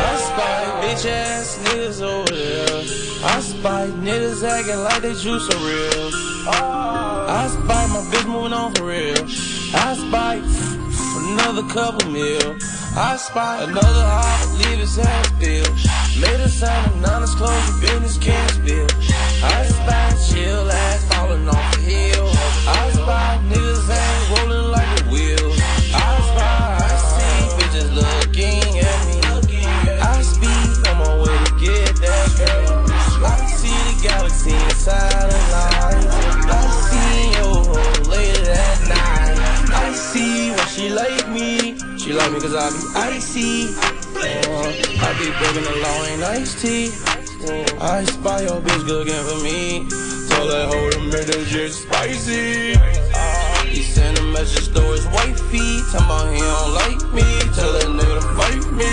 I spy bitch ass niggas over there. I spy niggas acting like they juice are real. I spy my bitch moving on for real. I spy another couple mil. I spy another hop, leave his ass bill. Made a sign of non-disclosure business can't spill. I spy chill ass falling off the hill. I spy niggas ain't rolling like a wheel. I spy, I see bitches looking at me. I speed on my way to get that girl. I see the galaxy inside of light. I see your whole late at night. I see why she like. She like me cause I be icy. Uh, I be breaking the law in iced tea. Uh, I spy your bitch cooking for me. Told that hoe to make that shit spicy. Uh, he send a message to his wifey. Talking about he don't like me. Tell that nigga to fight me.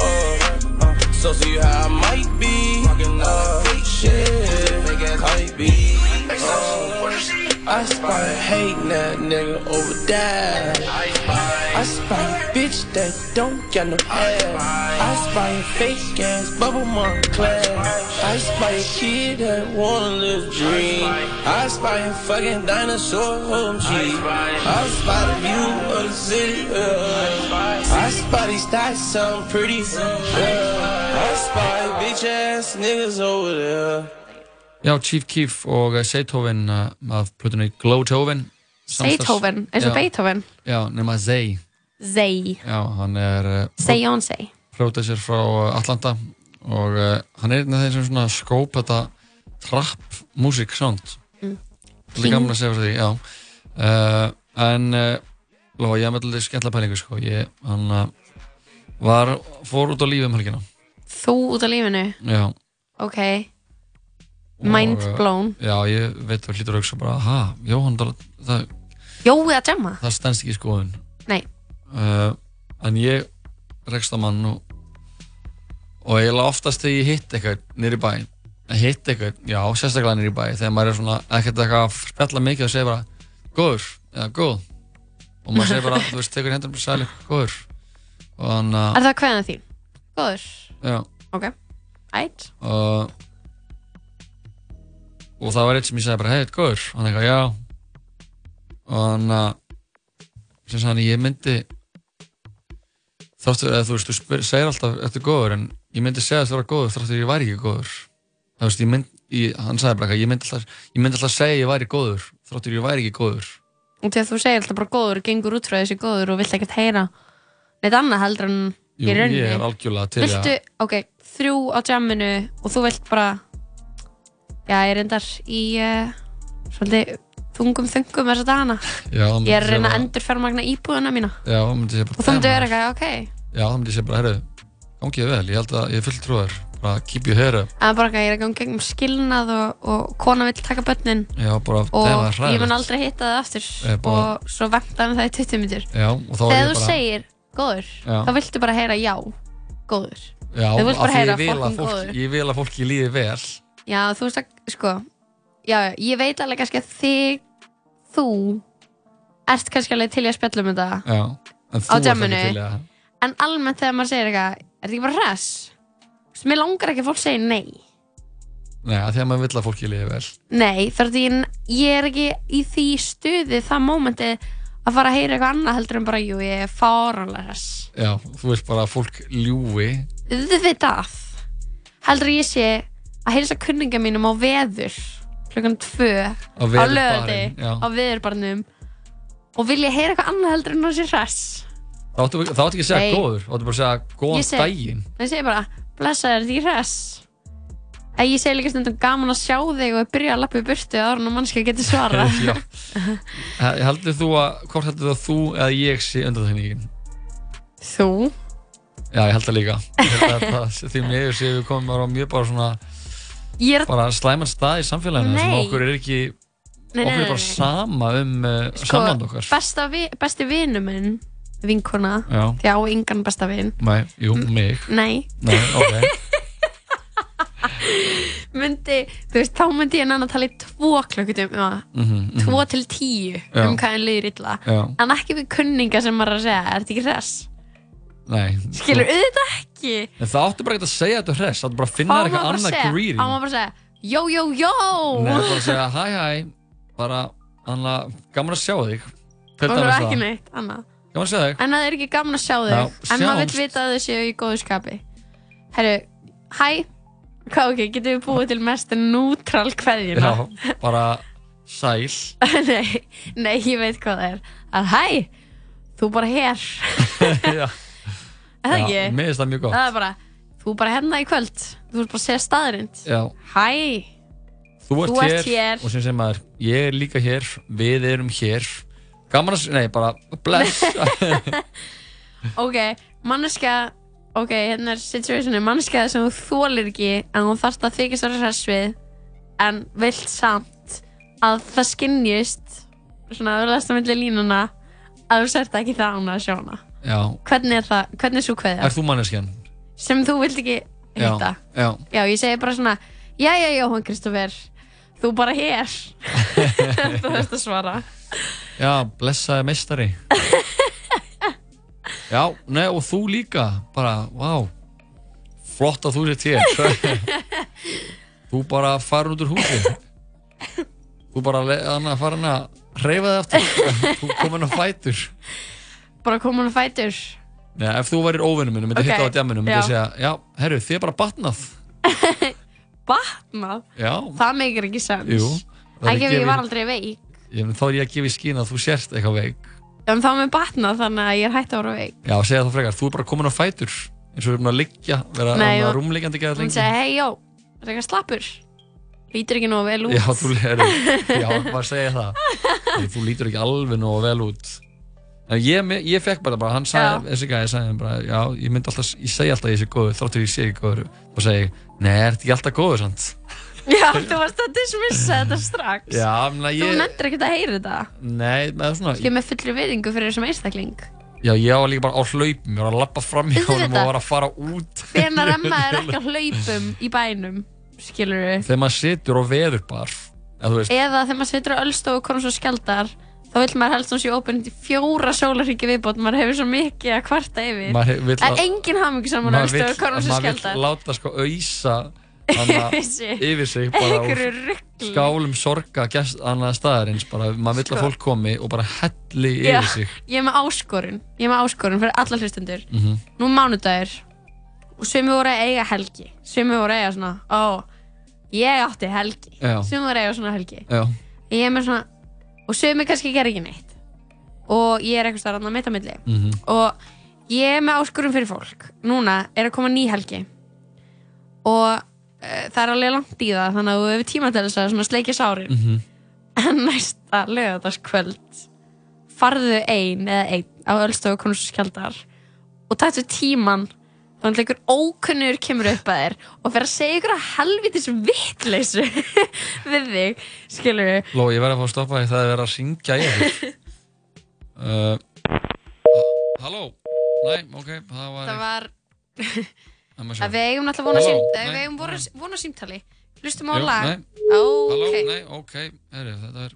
Uh, uh, so see how I might be. Uh, shit, make ass hype be. Uh, I spy hating that nigga over there. I spy a bitch that don't got no hair. I spy a fake ass bubble mom class. I spy a kid that wanna live dream. I spy a fucking dinosaur home cheese. I spy the view of the city. uh. I spy these thoughts sound pretty. uh. I spy bitch ass niggas over there. Já, Chief Keef og uh, Seithoven uh, af plötunni Glowtoven. Seithoven, eins og. Beethoven Já, nema Zay. Zay, Já, hann er uh, Beyoncé producer frá uh, Atlanta og uh, hann er einn af þeir sem svona skóp þetta trap music sound. Mm. Það er gaman að segja frá því, já. Uh, en uh, Lóa, ég hef með þetta skemmtilega pælingu, sko. Ég, hann var, fór út á lífi um helgina. Þú út af lífinu, Já. ok Mind uh, blown. Já, ég veit þú hlýtur að hugsa bara, ha, Jóhann, það, það, Jói að jamma það stendst ekki í skoðun. Nei, uh, en ég rekst á mann og og eiginlega oftast þegar ég hitt eitthvað nýri bæ að hitt eitthvað, já, sérstaklega nýri bæ þegar maður er svona ekkert eitthvað að spjalla mikið og segja bara, góður eða góð. Og maður segir bara, þú veist, tekur hendur og sæli, góður. Og þannig er það hverðan þín? Góður, já, ok. Ætt og og það var eitt sem ég segi bara, hei, góður. Og hann eitthvað, já. Og hann að sem hann, ég myndi þáttur, eða þú veist, þú segir alltaf eftir góður, en ég myndi segja þess að vera góður þáttur ég væri ekki góður. Það veist, ég mynd, ég, hann sagði bara eitthvað, ég myndi alltaf ég myndi alltaf segja ég væri góður þáttur ég væri ekki góður. Og þegar þú segir alltaf bara góður, gengur út frá þessi góður og vilt ekkert heyra neitt annað heldur en Jú, ég er algjörlega til Viltu, ok, þrjú á jamminu og þú vilt bara já, ég er reyndar í uh, svolítið þungum þungum þessa dagana. Já, það myndi ég er að reyna að endur fjármagna íbúðuna mína. Já, það myndi ég bara og þú myndir "Damn, vera eitthvað, ok. Já, það myndi ég bara, herru, gangið vel, ég held að ég er fullt trúar, bara keep your hair up, en bara eitthvað, ég er að ganga gegnum skilnað og, og kona vill taka börnin. Já, bara, og það er ég mun hræðilegt. aldrei hitta það aftur. Bara- og svo vekta hann það í 20 minnir Já, og þá er þegar ég þú bara, segir góður, Já. þá viltu bara heyra já góður. Já, þú vilt að að já, þú veist að, sko já, ég veit alveg kannski að þig þú ert kannski alveg til í að spjalla um þetta já, en Á þú ert djamminu? ekki til í að, en almennt þegar maður segir eitthvað er þetta ekki bara hress? Þú veist, mér langar ekki að fólk segja nei. Nei, að því að maður vil að fólki líði vel, nei, þar því ég, ég er ekki í því stuði það mómenti að fara að heyra eitthvað annað heldur en bara, jú, ég er fáranlega hress. Já, þú vilt bara að fólk ljúi, auðvitað heldur ég sé að heilsa kunninga mínum á veður klukkan tvö Á veðurbarinn, lögati já. á veðurbarnum og vil ég heyra eitthvað annað heldur en að sé hress þá áttu þá áttu ekki að segja Nei. góður, þá áttu bara að segja Ég góðan seg- daginn, ég segi bara, blessaður því hress en ég segi líka stundum gaman að sjá þig og byrja að lappa í burtu ára en mannski getur svara já, Eh, heldur þú að, hvort heldur þú að þú eða ég sé undan þenningin? þú? Já, ég held það líka, ég held að það, því mér sé við komum á mjög bara svona, ég er bara slæman stað í samfélaginu sem Nei. okkur er ekki Nei, okkur er bara sama um uh, sko, samband okkar besta vi, besti vinu minn vinkona, Já. því á engan besta vin Nei, jú, mig nei, Nei, ok myndi, þú veist, þá myndi ég nann að tala í tvo klukkutum um Mhm, mhm. tvo til tíu Já. um hvað hann liður illa Já. en ekki við kunninga sem maður að segja er þetta ekki hress? Nei skilur, auðvitað ekki. En það áttu bara ekki að segja þetta hress áttu bara að finna á eitthvað annað greeting á maður bara að segja jó, jó, jó Nei, bara að segja hæ, hæ Bara, hann að, gaman að sjá þig. Til og það er ekki neitt annað. Gaman að sjá þig. En það er ekki gaman að sjá þig. Já, en maður vil vita að þau séu í góðu skapi. Herru, hæ hvað ok, getum við búið til mest nútral kveðjuna? Já, bara sæl. Nei, nei, ég veit hvað það er. Að hæ, þú bara hér Er það Já, ekki? mér finnst það mjög gott. það er bara, þú bara hérna í kvöld. Þú ert bara að segja staðrind Já, hæ, þú ert, Þú ert hér, hér. Og sem sem maður, ég er líka hér Við erum hér. Gaman að, nei, bara bless. Ok, manneska ok, hérna er situationi manneska sem þú þólir ekki en þú þarfst að þykist að hress við en vilt samt að það skinnjist svona að verðast að milli línuna að þú sért ekki það án að sjá hana Já, hvernig er það, hvernig er svo kveðja? Er þú manneskjan? sem þú vilt ekki hitta? Já, já, ég segi bara svona já, já, Jóhann Kristoffer þú bara hér þú veist að svara. Já, blessaði meistari. Já, nei, og þú líka Bara, vá. Flott að þú sér hér. Þú bara farin út úr húsi. Þú bara hann að fara hann að reyfa þig aftur. Þú komin á fætur bara komin að fætur Nei, ef þú værir óvinnum minn, myndi Ok, hitta á djamminu, myndi já. ég segja, já, herru, þið er bara batnað. batnað, Já, það meikir ekki sens jú. það er ekki ef gefið- ég var aldrei veik Ég, þá er ég að gefa í skín að þú sérst eitthvað veik. en þá með batnað þannig að ég er hægt að vera veik Já, segja þá frekar, þú er bara komin á fætur, eins og við erum að liggja, vera Nei, og- rúmliggjandi ekki að hún lengi. segi, hei, jó, er eitthvað slappur lítur ekki nógu vel út Já, þú er, já, hvað segja það? Þú lítur ekki alveg nógu vel út. Ég, ég fekk bara, bara hann sagði, þessi gæði sagði bara, já, ég myndi alltaf, ég segi alltaf ég sé góður, þráttur ég sé ekki góður, og segi, nei, er þetta ekki alltaf góður, sant? já, þú varst að dismissa þetta strax. Já, menna þú ég, nefndir ekki að heyra þetta. Nei, með svona, ég er með fullri viðingu fyrir þessum einstakling. Já, ég var líka bara á hlaupum, ég var að lappa fram í Auðvitað. og var að fara út. Hvenar emma er ekki að hlaupum í bænum skilur við Þegar maður situr á eða þú veist, eða þegar maður situr á ölstofu og konum svo skjaldar þá vil maður helst hún sé opinn til fjóra sólarhyggi viðbót maður hefur svo mikið að kvarta yfir. Maður vill að- er engin hamingi saman maður vill, ölstofu og konum svo maður skjaldar láta sko auðsa Yfir sig. bara úr skálum sorga annað staðarins bara, maður vill að Sko. fólk komi og bara helli Já, yfir sig. ég er með áskorun. Ég er með áskorun fyrir alla hlustundur Mhm. nú er mánudagur og sumi voru að eiga helgi. Sumi voru að eiga svona ó, ég átti helgi. Já. sumi voru að eiga svona helgi. Já, ég er með svona og sumi kannski gera ekki neitt. Og ég er eitthvað starf mitt á milli Mhm. og ég er með áskorun fyrir fólk. Núna er að koma ný helgi. Og uh, það er alveg langt í það þannig að þú hefur tíma til þess að sleikja sárin. Mhm. en næsta lögadagskvöld farðu ein eða einn á Ölstofu konurskjaldar og taktu tíman þannig að einhver ókunnur kemur upp að þér og fer að segja að helvitis vittleysu við þig, skilur við Ló, ég verði að fá að stoppa því það er verið að syngja þér uh, Halló? Nei, ok, það var það var Það við eigum alltaf vona, Halló? sím, Nei, við eigum vona, símtali. Hlustum á Jú, lag. nei. ok, Halló, nei, ok, herri, þetta er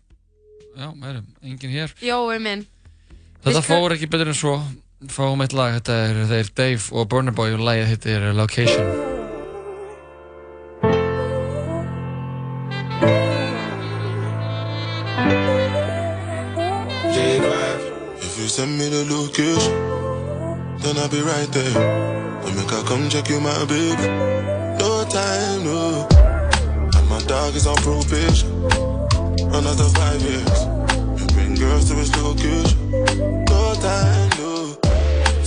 Já, herri, engin hér. Jói minn. Þetta skulum- fór ekki betur en svo Fáum eitt lag, þetta er þeir Dave og Burna Boy og lagið hittir Location If you send me the location, then I'll be right there. Then make I come check you, my baby. No time, no. And my dog is on probation. Another five years. You bring girls to his location. No time.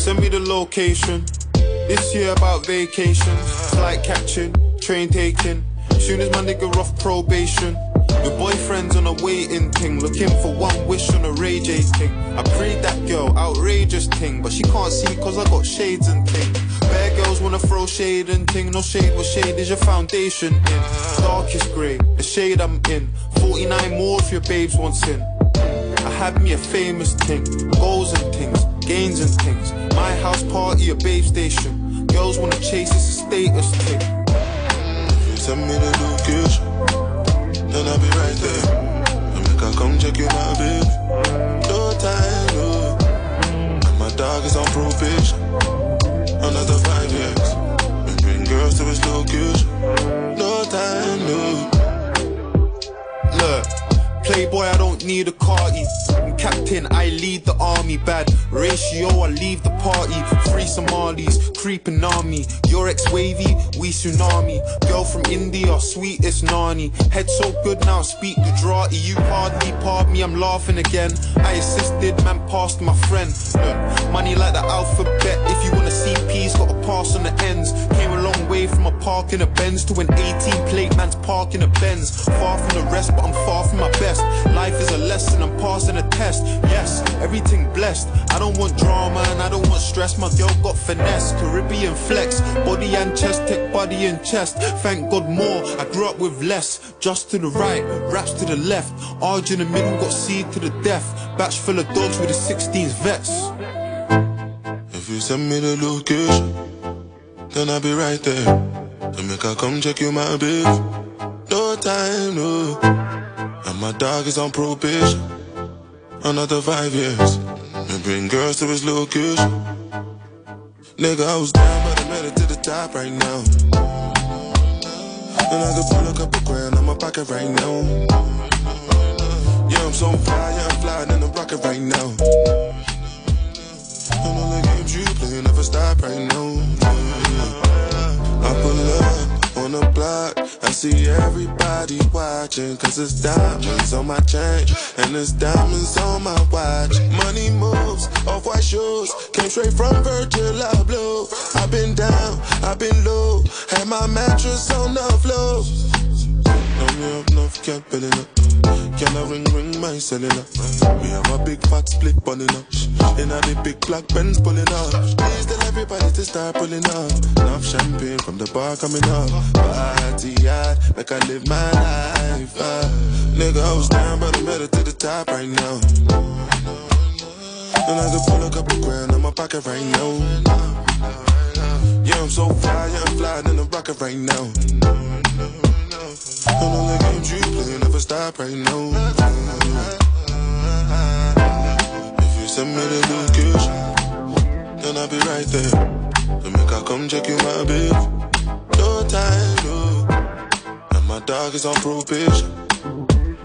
Send me the location. This year about vacation. Flight catching, train taking. Soon as my nigga off probation. Your boyfriend's on a waiting thing. Looking for one wish on a Ray J thing. I prayed that girl, outrageous thing. But she can't see cause I got shades and thing. Bad girls wanna throw shade and thing. No shade, what shade is your foundation in? Darkest grey, the shade I'm in. 49 more if your babes wants in. I had me a famous thing, goals and things, gains and things. My house party, a babe station. Girls wanna chase, it's a status thing. Send me the location, then I'll be right there. Then make I come check you, my baby. No time, no. And my dog is on probation. Another five years. We bring girls to his location. No time, no. Look, Playboy, I don't need a. I'm captain, I lead the army. Bad ratio, I leave the party. Free Somalis, creeping army. Your ex wavy, we tsunami. Girl from India, sweetest nani. Head so good now, speak Gujarati. You hardly pardon me, I'm laughing again. I assisted, man, passed my friend. Look, money like the alphabet. If you wanna see peace, gotta pass on the ends. Came a long way from a park in a Benz to an 18 plate man's park in a Benz. Far from the rest, but I'm far from my best. Life is a lesson, I'm passing a test. Yes, everything blessed. I don't want drama and I don't want stress. My girl got finesse, Caribbean flex, body and chest, take body and chest. Thank God more. I grew up with less. Just to the right, raps to the left. Arj in the middle, got seed to the death. Batch full of dogs with the 16s vets. If you send me the location, then I'll be right there. Then make I come check you, my baby. No time, no. And my dog is on probation. Another five years. And bring girls to his location. Nigga, I was down, but I made it to the top right now. And I could pull a couple grand on my pocket right now. Yeah, I'm so fly, yeah, I'm flying in the rocket right now. And all the games you play never stop right now. I pull up on the block, I see everybody watching. Cause it's diamonds on my chain, and it's diamonds on my watch. Money moves, off white shoes, came straight from Virgil Abloh. I've been down, I've been low, had my mattress on the floor. No, me up it up. Can I ring, ring my cellular? We have a big fat split bunning up. In a big black Benz pulling up. Please tell everybody to start pulling up. Enough champagne from the bar coming up. Party hard, make I live my life. Uh. Nigga, I was down, but I'm headed to the top right now. And I could pull a couple grand in my pocket right now. Yeah, I'm so fly, yeah, I'm flying in the rocket right now. And all the games you play never stop right now. If you send me the location, then I'll be right there. Then make I come check you, my babe. No time, no. And my dog is on probation.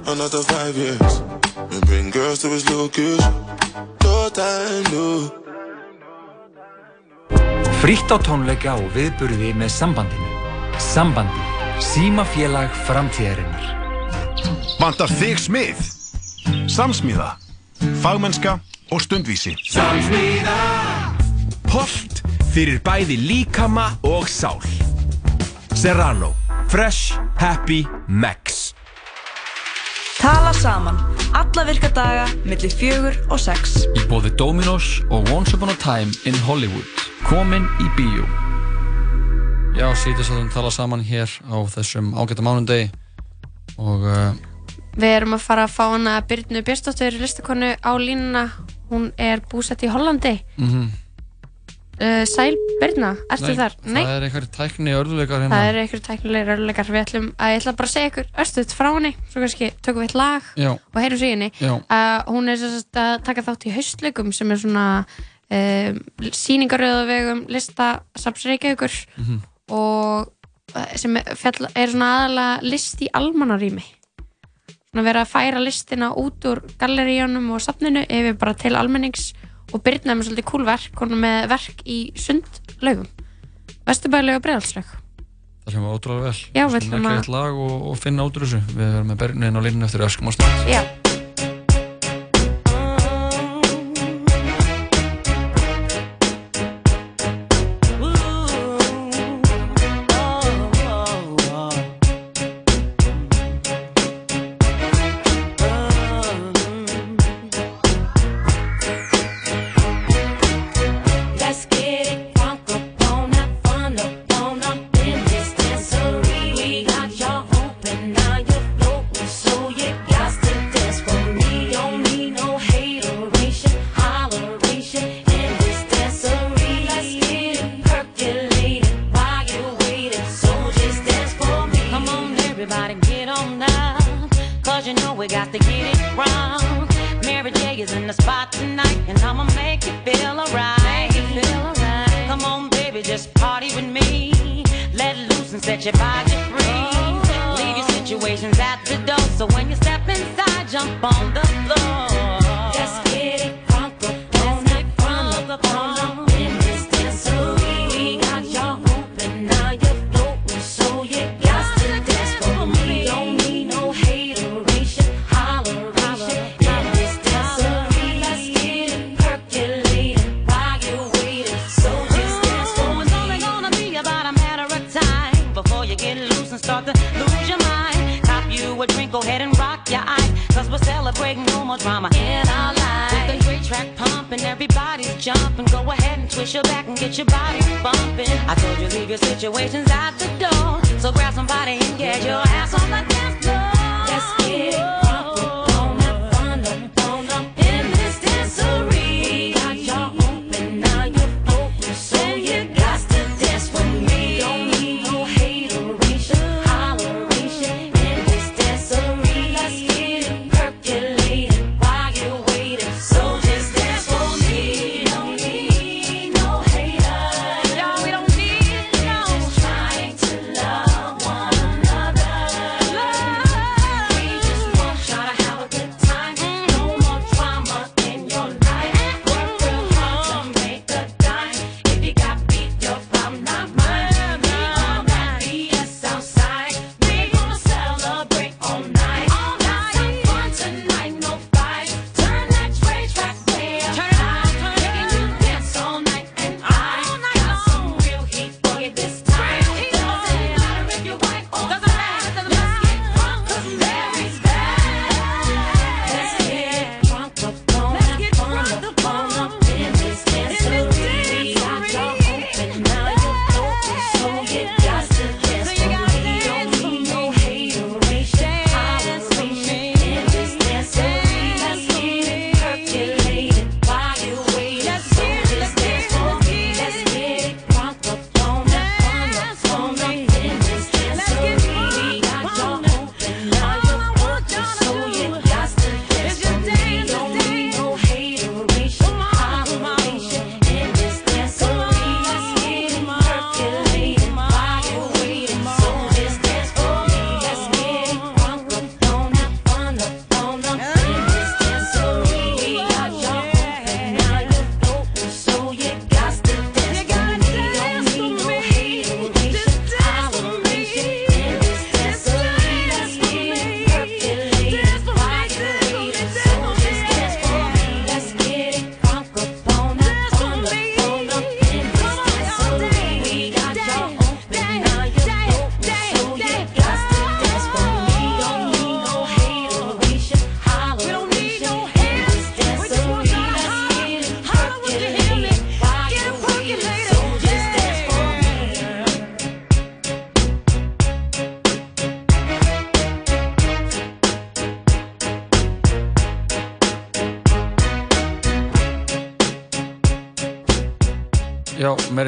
Another five years. And bring girls to his location. No time, no. Frítt á tónleika og viðburði með sambandinu. Sambandi. Símafélag framtíðarinnar. Vandar þig smið. Samsmíða. Fagmennska og stundvísi. Samsmíða. Holt fyrir bæði líkama og sál. Serrano. Fresh. Happy. Max. Tala saman. Alla virka daga, millir fjögur og sex. Í bóði Dominos og Once Upon a Time in Hollywood. Komin í bíó. Já, sítið sem við tala saman hér á þessum ágættu mánundegi og... Uh, við erum að fara að fá hana Byrnu Björnsdóttur, listakonu á línuna. Hún er búsett í Hollandi. Mm -hmm. uh, Sæl Byrna, ertu Nei, þar? Nei, það er einhverjir tækni örðuleikar hérna. Það er einhverjir tækni örðuleikar. Við ætlum að, ég ætla bara að segja ykkur örstuðt frá henni, svo kannski tökum við eitt lag Já. og heyrum sér henni. Uh, hún er að taka þátt í haustleikum sem er svona uh, síningaröðavegum, listasapsreikaukur mm -hmm og eh, sem er, er svona aðalega list í almanarími svona verið að færa listina út úr galleríunum og safninu yfir bara til almennings og byrna með svolítið cool verk með verk í sundlaugum. Vesturbælaug og Breðalsraug Það hljóma ótrúlega vel. Já, Svona ekki eitt lag og, og finna út úr þessu. Við verðum með bernin á línun eftir öskum og snart Já.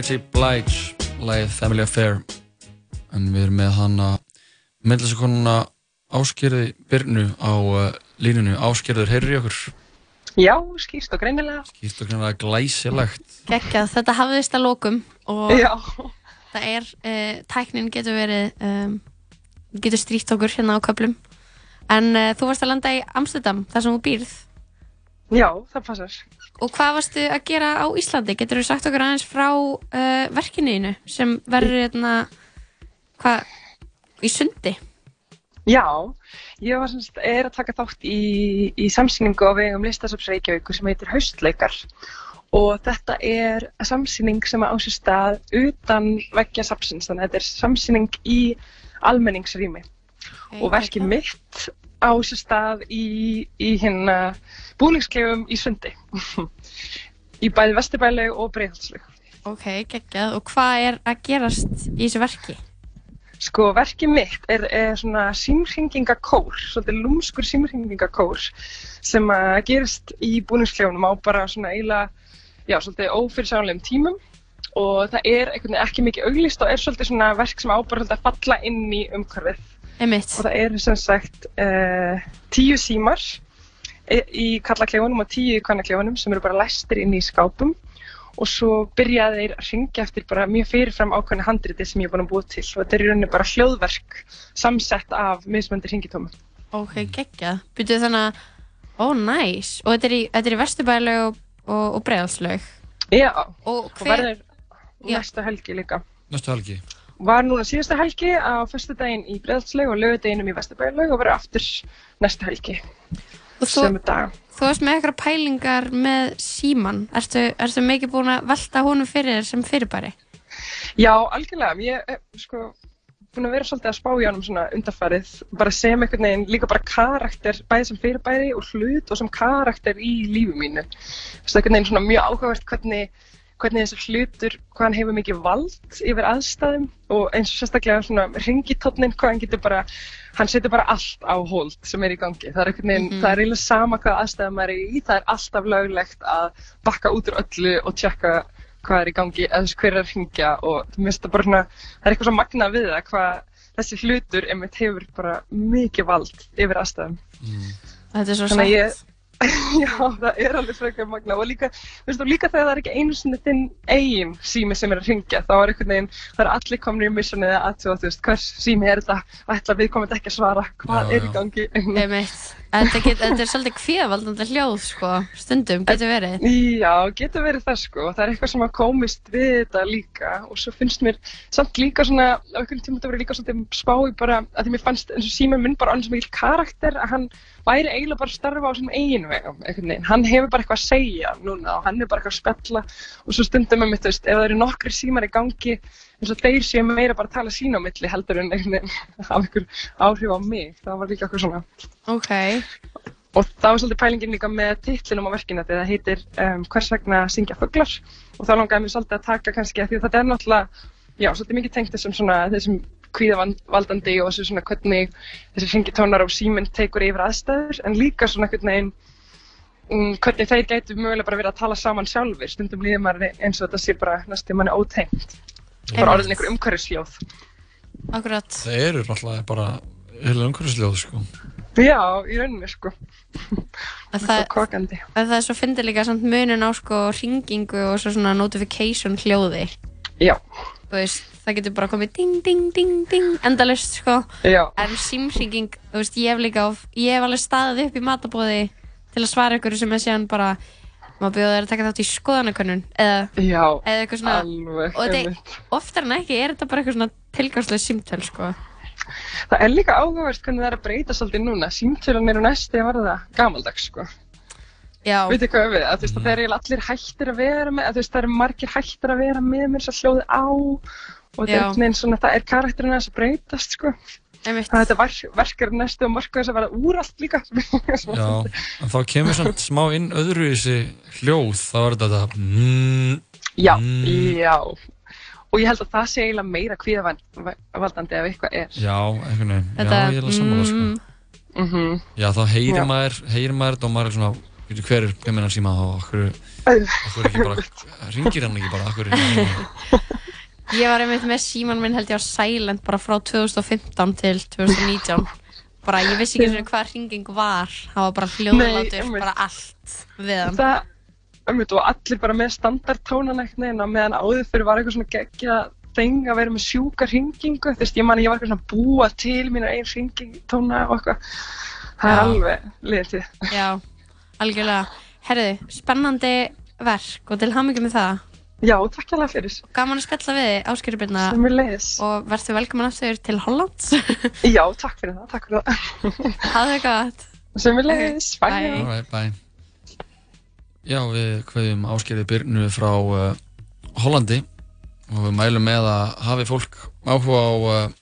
Mary J. Blige, lagið Family Affair en við erum með hana myndlisakonuna Áskerði Byrnu á uh, línunu Áskerður, heyrður í okkur? Já, skýrst og greinilega. Skýrt og greinlega glæsilegt Geggjað, þetta hafðist að lókum og Já. það er, uh, tæknin getur verið, um, getur strítt okkur hérna á köflum. En uh, þú varst að landa í Amsterdam, þar sem þú býrð. Já, það passar. Og hvað varstu að gera á Íslandi? Getur þú sagt okkur aðeins frá uh, verkinuðinu sem verður hérna, hvað, í sundi? Já, ég var semst, er að taka þátt í, í samsýningu á vegum Listasafs Reykjavíkur sem heitir Haustleikar og þetta er samsýning sem á sér stað utan veggja safsins, þannig að þetta er samsýning í almenningsrými og verkið mitt á sér stað í, í hérna búningsklefum í Sundi í bæði Vesturbælaug og Breiðhalslaug. Ok, geggjað. Og hvað er að gerast í þessu verki? Sko, verkið mitt er, er svona símhringingakór, svolítið lúmskur símhringingakór sem að gerist í búningsklefunum á bara svona eiginlega, já, svolítið ófyrirsjáanlegum tímum og það er ekki mikið auglýst og er svolítið svona verk sem á bara svolítið að falla inn í umhverfið. Einmitt. Og það eru sem sagt uh, tíu símar í- í kallaklefunum og tíu í kannaklefunum sem eru bara læstir inn í skápum og svo byrjaði þeir að ringja eftir bara mjög fyrirfram ákveðna handriti sem ég er búin að búa til og þetta er í rauninni bara hljóðverk samsett af mismöndi ringitómum. Ok, geggjað. Byrjuðu þannig að, ó, næs. Og þetta er í, þetta er í Vesturbælaug og, og, og Breiðhalslaug. Já, og, og verður næsta helgi líka. Næstu helgi Var núna síðasta helgi á föstudaginn í Breiðhaldsleik og lögudeginum í Vesturbælaug og verður aftur næsta helgi. Og þú, þú varst með eitthvað pælingar með síman. Ertu, ertu mikið búin að velta honum fyrir þér sem fyrirbæri? Já, algjörlega. Ég er sko búin að vera svolítið að spá í honum svona undarfærið, bara sem einhvern veginn líka bara karakter, bæði sem fyrirbæri og hlut og sem karakter í lífi mínu. Að einhvern veginn svona mjög áhugavert hvernig, hvernig þessi hlutur, hvað hann hefur mikið vald yfir aðstæðum og eins og sérstaklega svona ringitótnin, hvað hann getur bara, hann setur bara allt á hold sem er í gangi. Það er einhvern veginn, Mhm. það er eiginlega sama hvað aðstæðum er í, það er alltaf löglegt að bakka út úr öllu og tjekka hvað er í gangi, eða þess hver er að hringja og það bara svona, það er eitthvað svo magnað við það hvað þessi hlutur einmitt hefur bara mikið vald yfir aðstæðum. Þetta er svo ég, já, það er alveg frekar magnað. Og líka, þú veist, og líka þegar það er ekki einu sinni þinn eigin sími sem er að hringja, þá er einhvern veginn, það er allir komin í missionið að þú veist, hvers sími er þetta, ætla við komum ekki að svara, hvað Já, er í gangi? Þetta, get, þetta er svolítið kvíðavaldandi hljóð, sko. Stundum getur verið. Já, getur verið það sko. Það er eitthvað sem að komist við þetta líka og svo finnst mér samt líka svona, á einhvern tíma þetta verið líka svolítið spá í bara, að því mér fannst eins og símur minn bara annars mikil karakter að hann væri eiginlega bara að starfa á sínum eigin vegum, einhvern veginn. Hann hefur bara eitthvað að segja núna og hann er bara eitthvað að spjalla og svo stundum með mitt, veist, ef það eru nokkri símar í gangi eins og þeir séu meira bara að tala sín á milli heldur en einhvern veginn hafa einhver áhrif á mig. Það var líka eitthvað svona. Ok. Og það var svolítið pælingin líka með titlinum á verkinu því það heitir um, Hvers vegna syngja fuglar og þá langaði mér svolítið að taka kannski að því að þetta er náttúrulega, já, svolítið mikið tengt þessum svona, þessum kvíðavaldandi og þessu svona hvernig þessi syngitónar og síminn tekur yfir aðstæður en líka svona einhvern veginn um, hvernig þeir gætu mögulega bara verið að tala saman sjálfur, stundum líður maður eins og þetta sé bara næstu manni ótengt bara orðin einhver umhverfisljóð Akkurat. Það eru náttúrulega bara heila umhverfisljóð sko. Já, í rauninni sko Að það, kokandi. að það er svo fyndið líka samt munin á sko ringingu og svo svona notification hljóði. Já. Þú veist, það getur bara komið ding, ding, ding, ding, endalust sko. Já. En símringing, þú veist, ég hef líka, of- ég hef alveg staðið upp í matabóði til að svara ykkur sem er síðan bara, maður bjóða þér að taka þátt í skoðanakönnun eða, Já, eða eitthvað svona. alveg, Og þetta, oftar en ekki er þetta bara eitthvað svona tilgangslega símtöl sko. Það er líka áhugavert hvernig það er að breyta svolítið núna. Símtölun eru næstu að verða gamaldags, sko. Já. Veitir hvað við? Að, þú veist, að þeir eru allir hættir að vera með, að, þú veist, það eru margir hættir að vera með mér svo hljóði á og þetta er svona, það er karakterinn að þess að breytast, sko. Einmitt. Að þetta verk, verk er næstu og marka þess að verða úr allt líka. Já, en þá kemur svona smá inn öðru í þessi hljóð, þá er þetta mm, Já, mm, já. Og ég held að það sé eiginlega meira kvíðavaldandi ef eitthvað er. Já, einhvern veginn, Þetta, já, ég er alveg sammála sko. Mhm. Já, þá heyrir Já. maður, heyrir maður þetta og maður er svona, veitu hver er pimmin hans síma og okkur, okkur ekki bara, ringir hann ekki bara, okkur er Ég var einmitt með síman minn held ég á silent bara frá 2015 til 2019 bara ég vissi ekki svona hvað hringing var. Það var bara hljóðlátur, bara allt við hann. Það, einmitt, og allir bara með standardtónan ekkert neginn og meðan áður fyrir var eitthvað svona geggja þeng að vera með sjúka hringingu. Þú veist, ég man ég var eitthvað svona búa til mínar einn hringingtóna og eitthvað. Það er alveg liðið til Já, algjörlega. Herðu, spennandi verk og til hamingjum með það Já, takk alveg fyrir. Gaman að spjalla við þig, Ásgeir Birna. Sömuleiðis. og verður velkomin aftur til Hollands. Já, takk fyrir það, takk fyrir það. Hafðu það gott. Sömuleiðis, bye. Alright, bye. Já, við kveðjum áskerið Byrnu frá uh, Hollandi. Og við mælum með að hafi fólk áhuga á uh,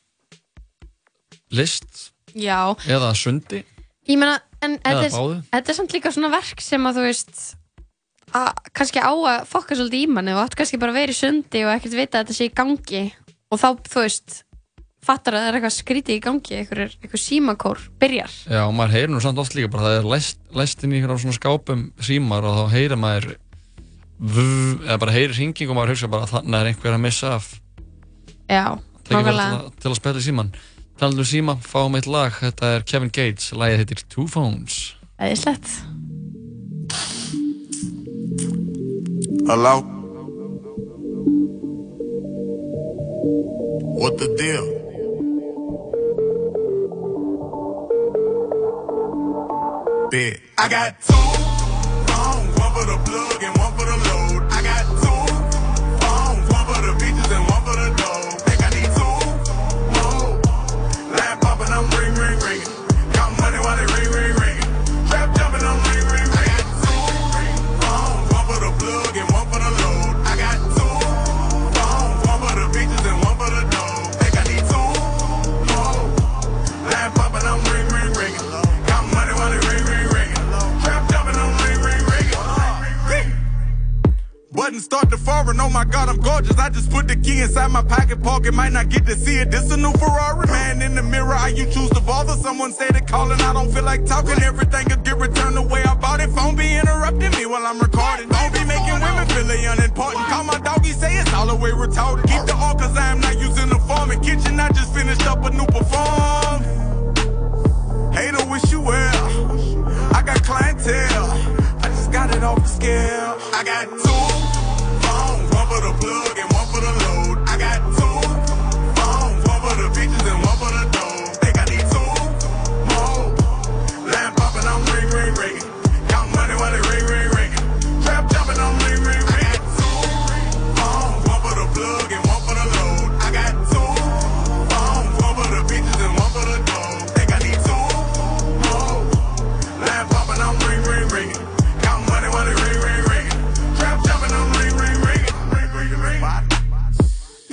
list Já, eða sundi. Ég meina en er, þetta er samt líka svona verk sem að þú veist að kannski á að fokka svolítið í manni og átt kannski bara að vera í sundi og ekkert vita að þetta sé í gangi. Og þá, þú veist fattar að það er eitthvað skrítið í gangi eitthvað, eitthvað símakór, byrjar. Já, og maður heyrir nú samt oft líka bara það er læst, læst inn í svona skápum símar og þá heyrir maður vv, eða bara heyrir hringing og maður hugsa bara að þannig er einhver að missa af. Já, nákvæmlega. til, að- spila síman Talandi um síma, fáum eitt lag. Þetta er Kevin Gates, lagið heitir Two Phones. Æðislegt Hello? What the deal? Big. I got two phones, one for the plug and one for the Button start to foreign, oh my god, I'm gorgeous. I just put the key inside my pocket, pocket, might not get to see it. This a new Ferrari, man. In the mirror, I you choose to bother. Someone say they calling, I don't feel like talking. Everything could get returned the way I bought it. Phone be interrupting me while I'm recording. Don't be making women feel they unimportant. Call my doggy, say it's all the way retarded. Keep the all cause I am not using the form. In kitchen, I just finished up a new perform. Hater wish you well. I got clientele. I just got it off the scale. I got two for the plug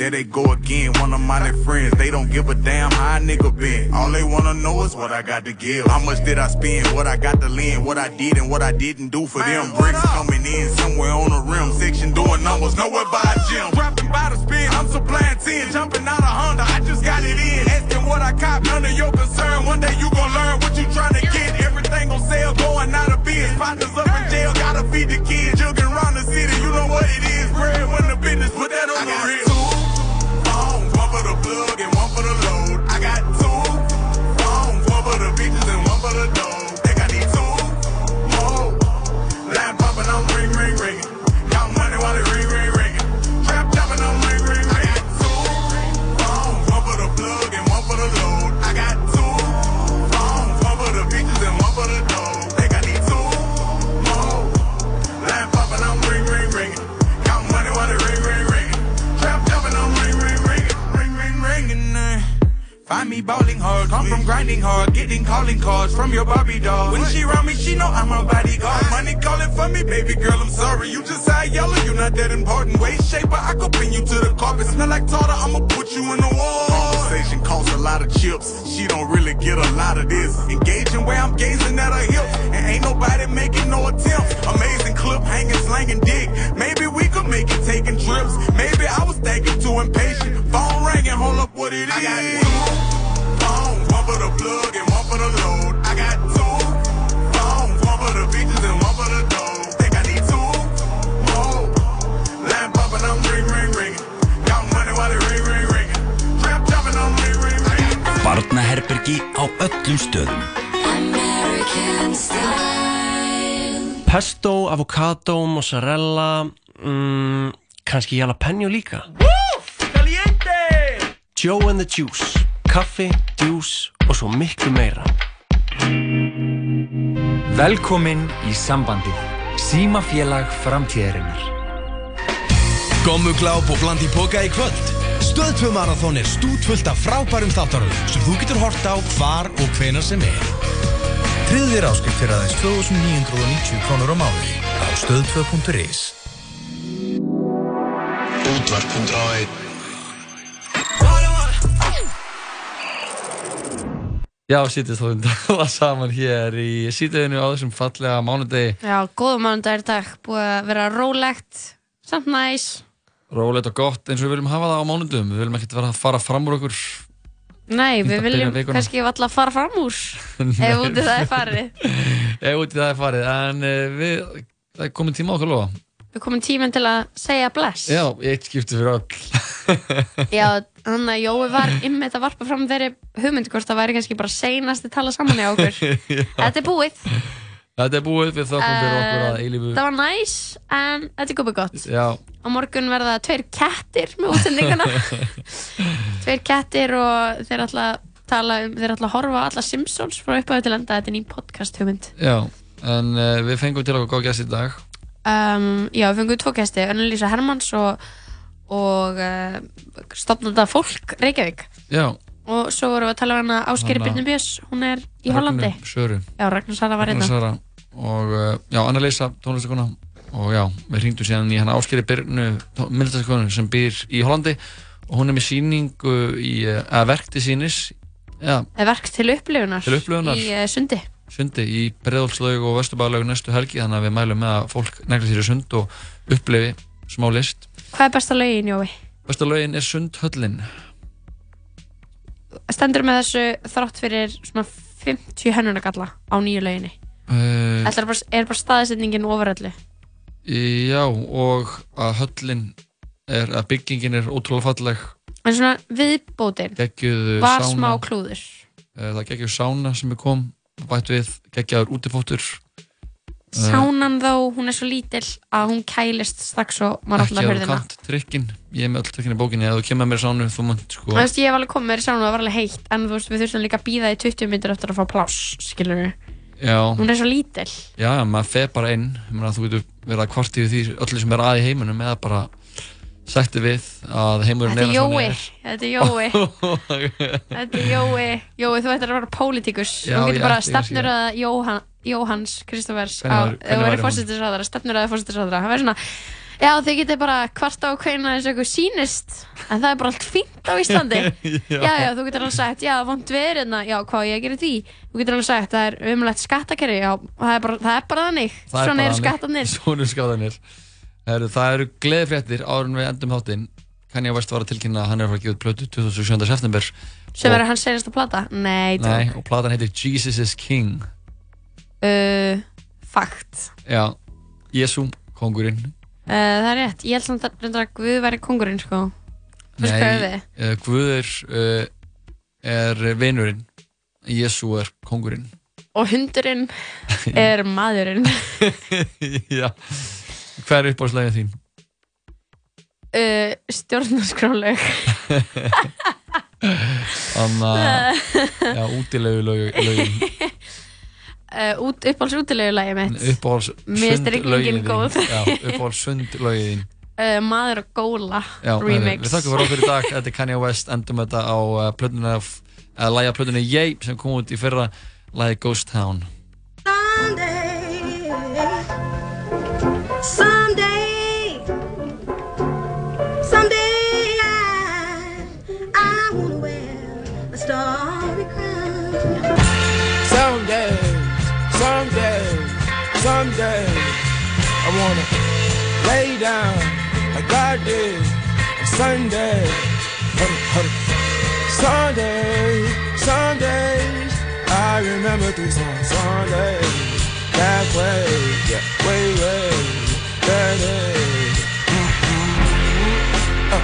There they go again, one of my friends. They don't give a damn how a nigga been. All they wanna know is what I got to give. How much did I spend? What I got to lend? What I did and what I didn't do for them. Bricks coming in somewhere on the rim. Section doing numbers, nowhere by a gym. Rapping by the spin, I'm supplying 10. Jumping out of Honda, I just got it in. Asking what I cop, none of your concern. One day you gon' learn what you tryna get. Everything on sale, going out of biz. Partners up in jail, gotta feed the kids. Jugging around the city, you know what it is. Bread when the business, put that on the real. For the plug and Find me bowling hard, come from grinding hard, getting calling cards from your Barbie doll. When she around me, she know I'm a bodyguard. Money calling for me, baby girl, I'm sorry. You just high yellow, you not that important. Waist shaper, I could pin you to the carpet. Smell like tartar, I'ma put you in the wall. Conversation costs a lot of chips. She don't really get a lot of this. Engaging where I'm gazing at her hips. And ain't nobody making no attempts. Amazing clip, hanging, slanging dick. Maybe we could make it taking trips. Maybe I was thinking too impatient. Phone ringing, hold up what it is. I got two phones, one for the plug and one for the load. I got herbergi á öllum stöðum. American style. Pesto, avocado, mozzarella, mm, kannski jalapeno líka. Joe and the Juice, kaffi, djús og svo miklu meira. Velkomin í sambandið. Símafélag framtíðarinnar. Gommugláp og bland í póka í kvöld. Stöð 2 marathón er stútfullt af frábærum þáttaröð sem þú getur hort á hvar og hvenar sem er. Tryggðir áskipt fyrir aðeins 2990 krónur á mánuði á stöð2.is. Útvarp.1 Já, sítist þá tala saman hér í sítiðinu á þessum fallega mánudegi. Já, góða mánudagur í dag, búið að vera rólegt, samt næs. Rólegt og gott eins og við viljum hafa það á mánudum. Við viljum ekkert vera að fara fram úr okkur. Nei, við að viljum kannski alltaf fara fram úr, ef úti það er farið. Ef úti það er farið, en uh, við, það er komin tíma okkur lofa. Við komum tíminn til að segja bless. Já, í eitt skipti fyrir öll. Já, þannig að Jói var ymmið að varpa fram þeirri hugmynd hvort það væri kannski bara seinasti tala saman í okkur. Þetta er búið. Þetta er búið, við þakkum fyrir okkur að eilífu. Það var næs, en þetta er komið gott. Já, Á morgun verða tveir kettir með útsendinguna. tveir kettir og þeir ætla að tala um, þeir ætla að horfa alla Simpsons frá upphæðu til enda. Þetta er ný podcast hugmynd. já, en uh, við fengum til okkur góð gæst í dag. Um, já, við fengum tvo gæsti, Önnu-Lísa Hermanns og, og uh, stopnanda fólk Reykjavík. Já, Og svo vorum við að tala um hana Áskeri Hana- Byrnum Björns, hún er í Hollandi. Ragnu Söru. Já, Ragnar Sara var Ragnar hérna. Og uh, já, Anna-Lisa tónlistakona og já, við hringdum síðan í hann Áskeri Byrnu myndlistakonu sem býr í Hollandi og hún er með síningu í, uh, að verk til sínis Eða verk til upplifunar. Til upplifunar. Í uh, Sundi. sundi í Breiðolfslaug og Vesturbæðlaug næstu helgi þannig að við mælum með að fólk negla sér í sund og upplifi smá list Hvað er besta lögin, Jói? Besta lögin er Sundhöllin Stendur með þessu þrátt fyrir svona 50 hennunagalla á nýju löginni. Þetta er bara, er bara staðsetningin ofuröllu. Já, og að höllin er, að byggingin er ótrúlega falleg En svona viðbótin geggjuð var sána smá klúður. Eh, það geggjuð sána sem er kom bætt við, geggjaður útifóttur Eh, Sánan þó, hún er svo lítill að hún kælist strax og maður ekki opnar að þú hurðina. kant trikkin ég er með öll trikkin í bókinni, ef þú kemur mér sánu þú munt sko Þú veist, ég hef alveg komið mér í sánu og það var alveg heitt en þú veist, við þurftum líka að býða í 20 minnir eftir að fá pláss, skilur við. Já, Hún er svo lítill. já, maður fer bara inn þú getur verið að kvart yfir því öllu sem er að í heiminum eða bara sætti við að heimurinn er er Jói, þetta er Jói, þetta er Jói, Jói, þú ættir að vera pólitíkus. Þú getur bara stefnur að Jóhann, Jóhanns Kristófers þú hún? fórsetisræðara, stefnur að. Það verður svona, já, þið getur bara hvart á hvernig þessu eitthvað sýnist, en það er bara allt fínt á Íslandi. Já. já, já, þú getur alveg sagt, já, vond verið hérna, já, hvað ég í því? Þú getur alveg sagt, það er umlætt skattakerri, já, það er bara, það er bara þannig. Það Svona eru þannig. skattarnir. Svona eru skattarnir Heru, Það eru gleðifréttir áður en við endum þáttinn Kanye West var að tilkynna að hann er að fara að gefa út plötu 27. september Sem Og- verður hans senasta plata? Nei, Nei, tók. og platan heitir Jesus is King Uh, fakt. Já, Jésu, kongurinn Uh, það er rétt, ég held samt að, að Guð væri kongurinn sko. Veist hvað er við? uh, Guður uh, er vinurinn. Jésu er kongurinn Og hundurinn er maðurinn. Já. Hvað er uppáðslegin þín? uh, Stjórnarskráleg Þannig að Já, útilegu lögin uh, út, Uppáhalds útilegulagi mitt. Uppáhalds Mér finnst rigningin góð. Já, uppáhalds sundlögin þín. Uh, Maður og góla Já, Remix. Við þakkum fyrir okkur í dag. Þetta er Kanye West. Endum þetta á uh, plötunni lagi af plötunni Yay sem kom út í fyrra. Lagi Ghost Town. Someday, someday, I wanna lay down like I did on Sunday. Hurry. Sunday, Sundays, I remember these on Sundays. That way, yeah, way, way, that way. Uh,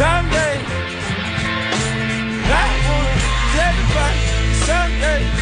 Someday, I wanna take a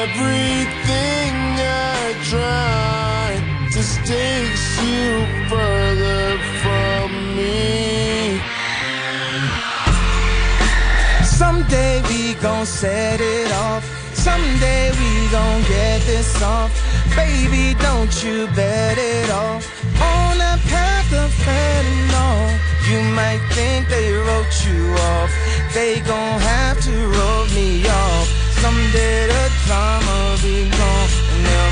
gon' set it off. Someday we gon' get this off. Baby, don't you bet it off. On a path of fentanyl. You might think they wrote you off. They gon' have to roll me off. Someday the drama be gone and they'll.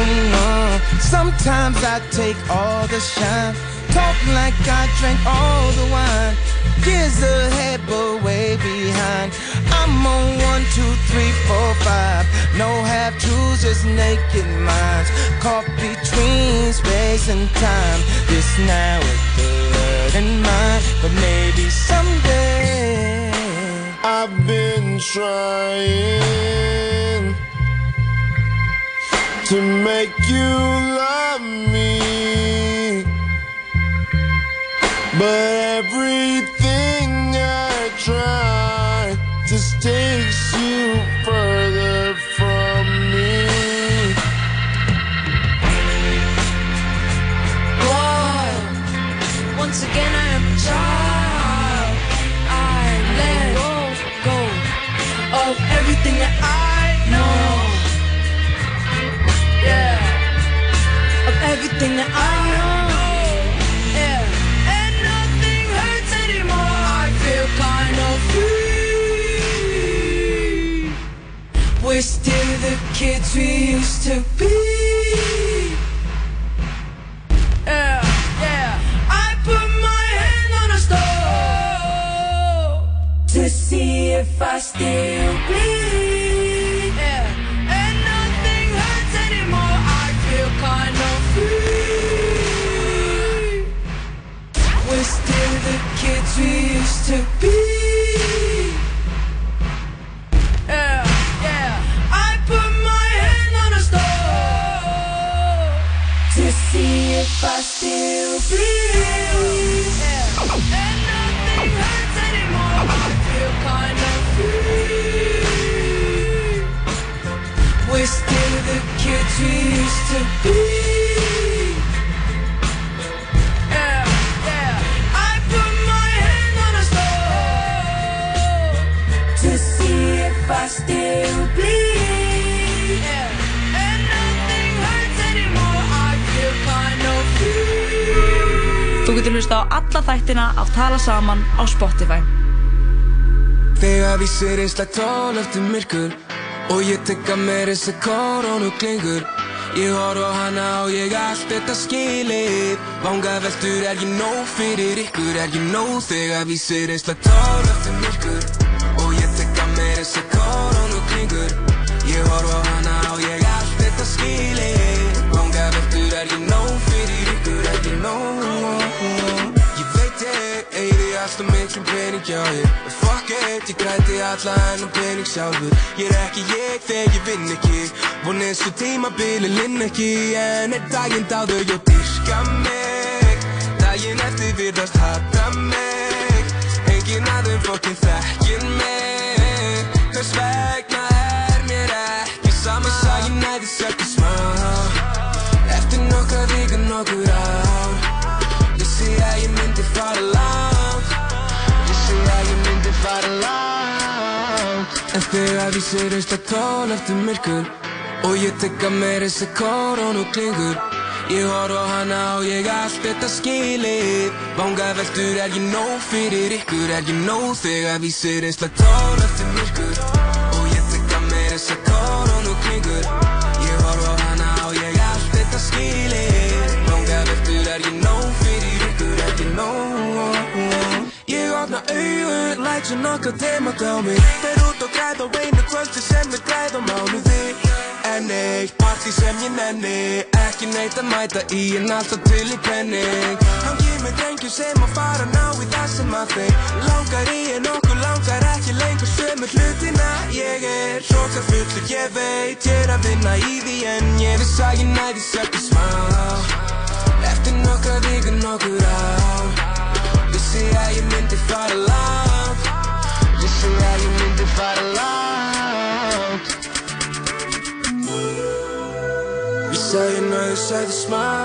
Mm-hmm. No. Sometimes I take all the shine. Talk like I drank all the wine. Years ahead, but way behind. I'm on one, two, three, four, five. No half truths, just naked minds. Caught between space and time. This now with the word in mind, but maybe someday. I've been trying to make you love me, but everything takes you further kids we used to be. Yeah, yeah. I put my hand on a stove to see if I still Saman á Spotify. Þegar vísir einslega tól eftir myrkur Og ég tekka mér þessi koronu klingur. Ég horf á hana og ég allt þetta skilið. Vanga veldur er ég nóg fyrir ykkur? Er ég nóg þegar vísir einslega tól eftir myrkur Og ég tekka mér þessi koronu klingur? Ég horf á hana og ég allt þetta skilið. Vanga veldur er ég nóg fyrir ykkur? Er ég nóg alltaf miklum pening hjá þér En fuck it, ég græti alla hennan pening sjálfur Ég er ekki ég þegar ég vinn ekki Von eins og tímabili linn ekki En er daginn dáðu og dyrka mig Daginn eftir virðast hata mig Engin aðeim fokkin þekkir mig Hvers vegna er mér ekki sama Sæði næðis ekki þegar ég sé reist að tól eftir myrkur Og ég tekka mér þessi korón og klingur. Ég horf á hana og ég allt þetta skilið. Vanga veldur er ég nóg fyrir ykkur? Er ég nóg þegar ég sé reist að tól eftir myrkur? Og ég tekka mér þessi korón og klingur. Ég horf á hana og ég allt þetta skilið. Vanga veldur er ég nóg fyrir ykkur? Er ég nóg? Ég opna augun, læt svo nokkuð tíma á mig Út og á einu kvöldi sem við græð á mánuði enn eitt Partí sem ég nenni Ekki neitt að mæta í en alltaf til í penning Hangi með drengjum sem að fara ná í það sem að þeim Langar í en okkur langar ekki lengur sömu hlutina Ég er hrókar fullur, ég veit Ég er að vinna í því en ég viss að ég næði sjöfn smá Eftir nokkra vikur nokkur ár Vissi að ég myndi fara langt Vissi að ég myndi fara langt Vissi að ég næði sjöfn smá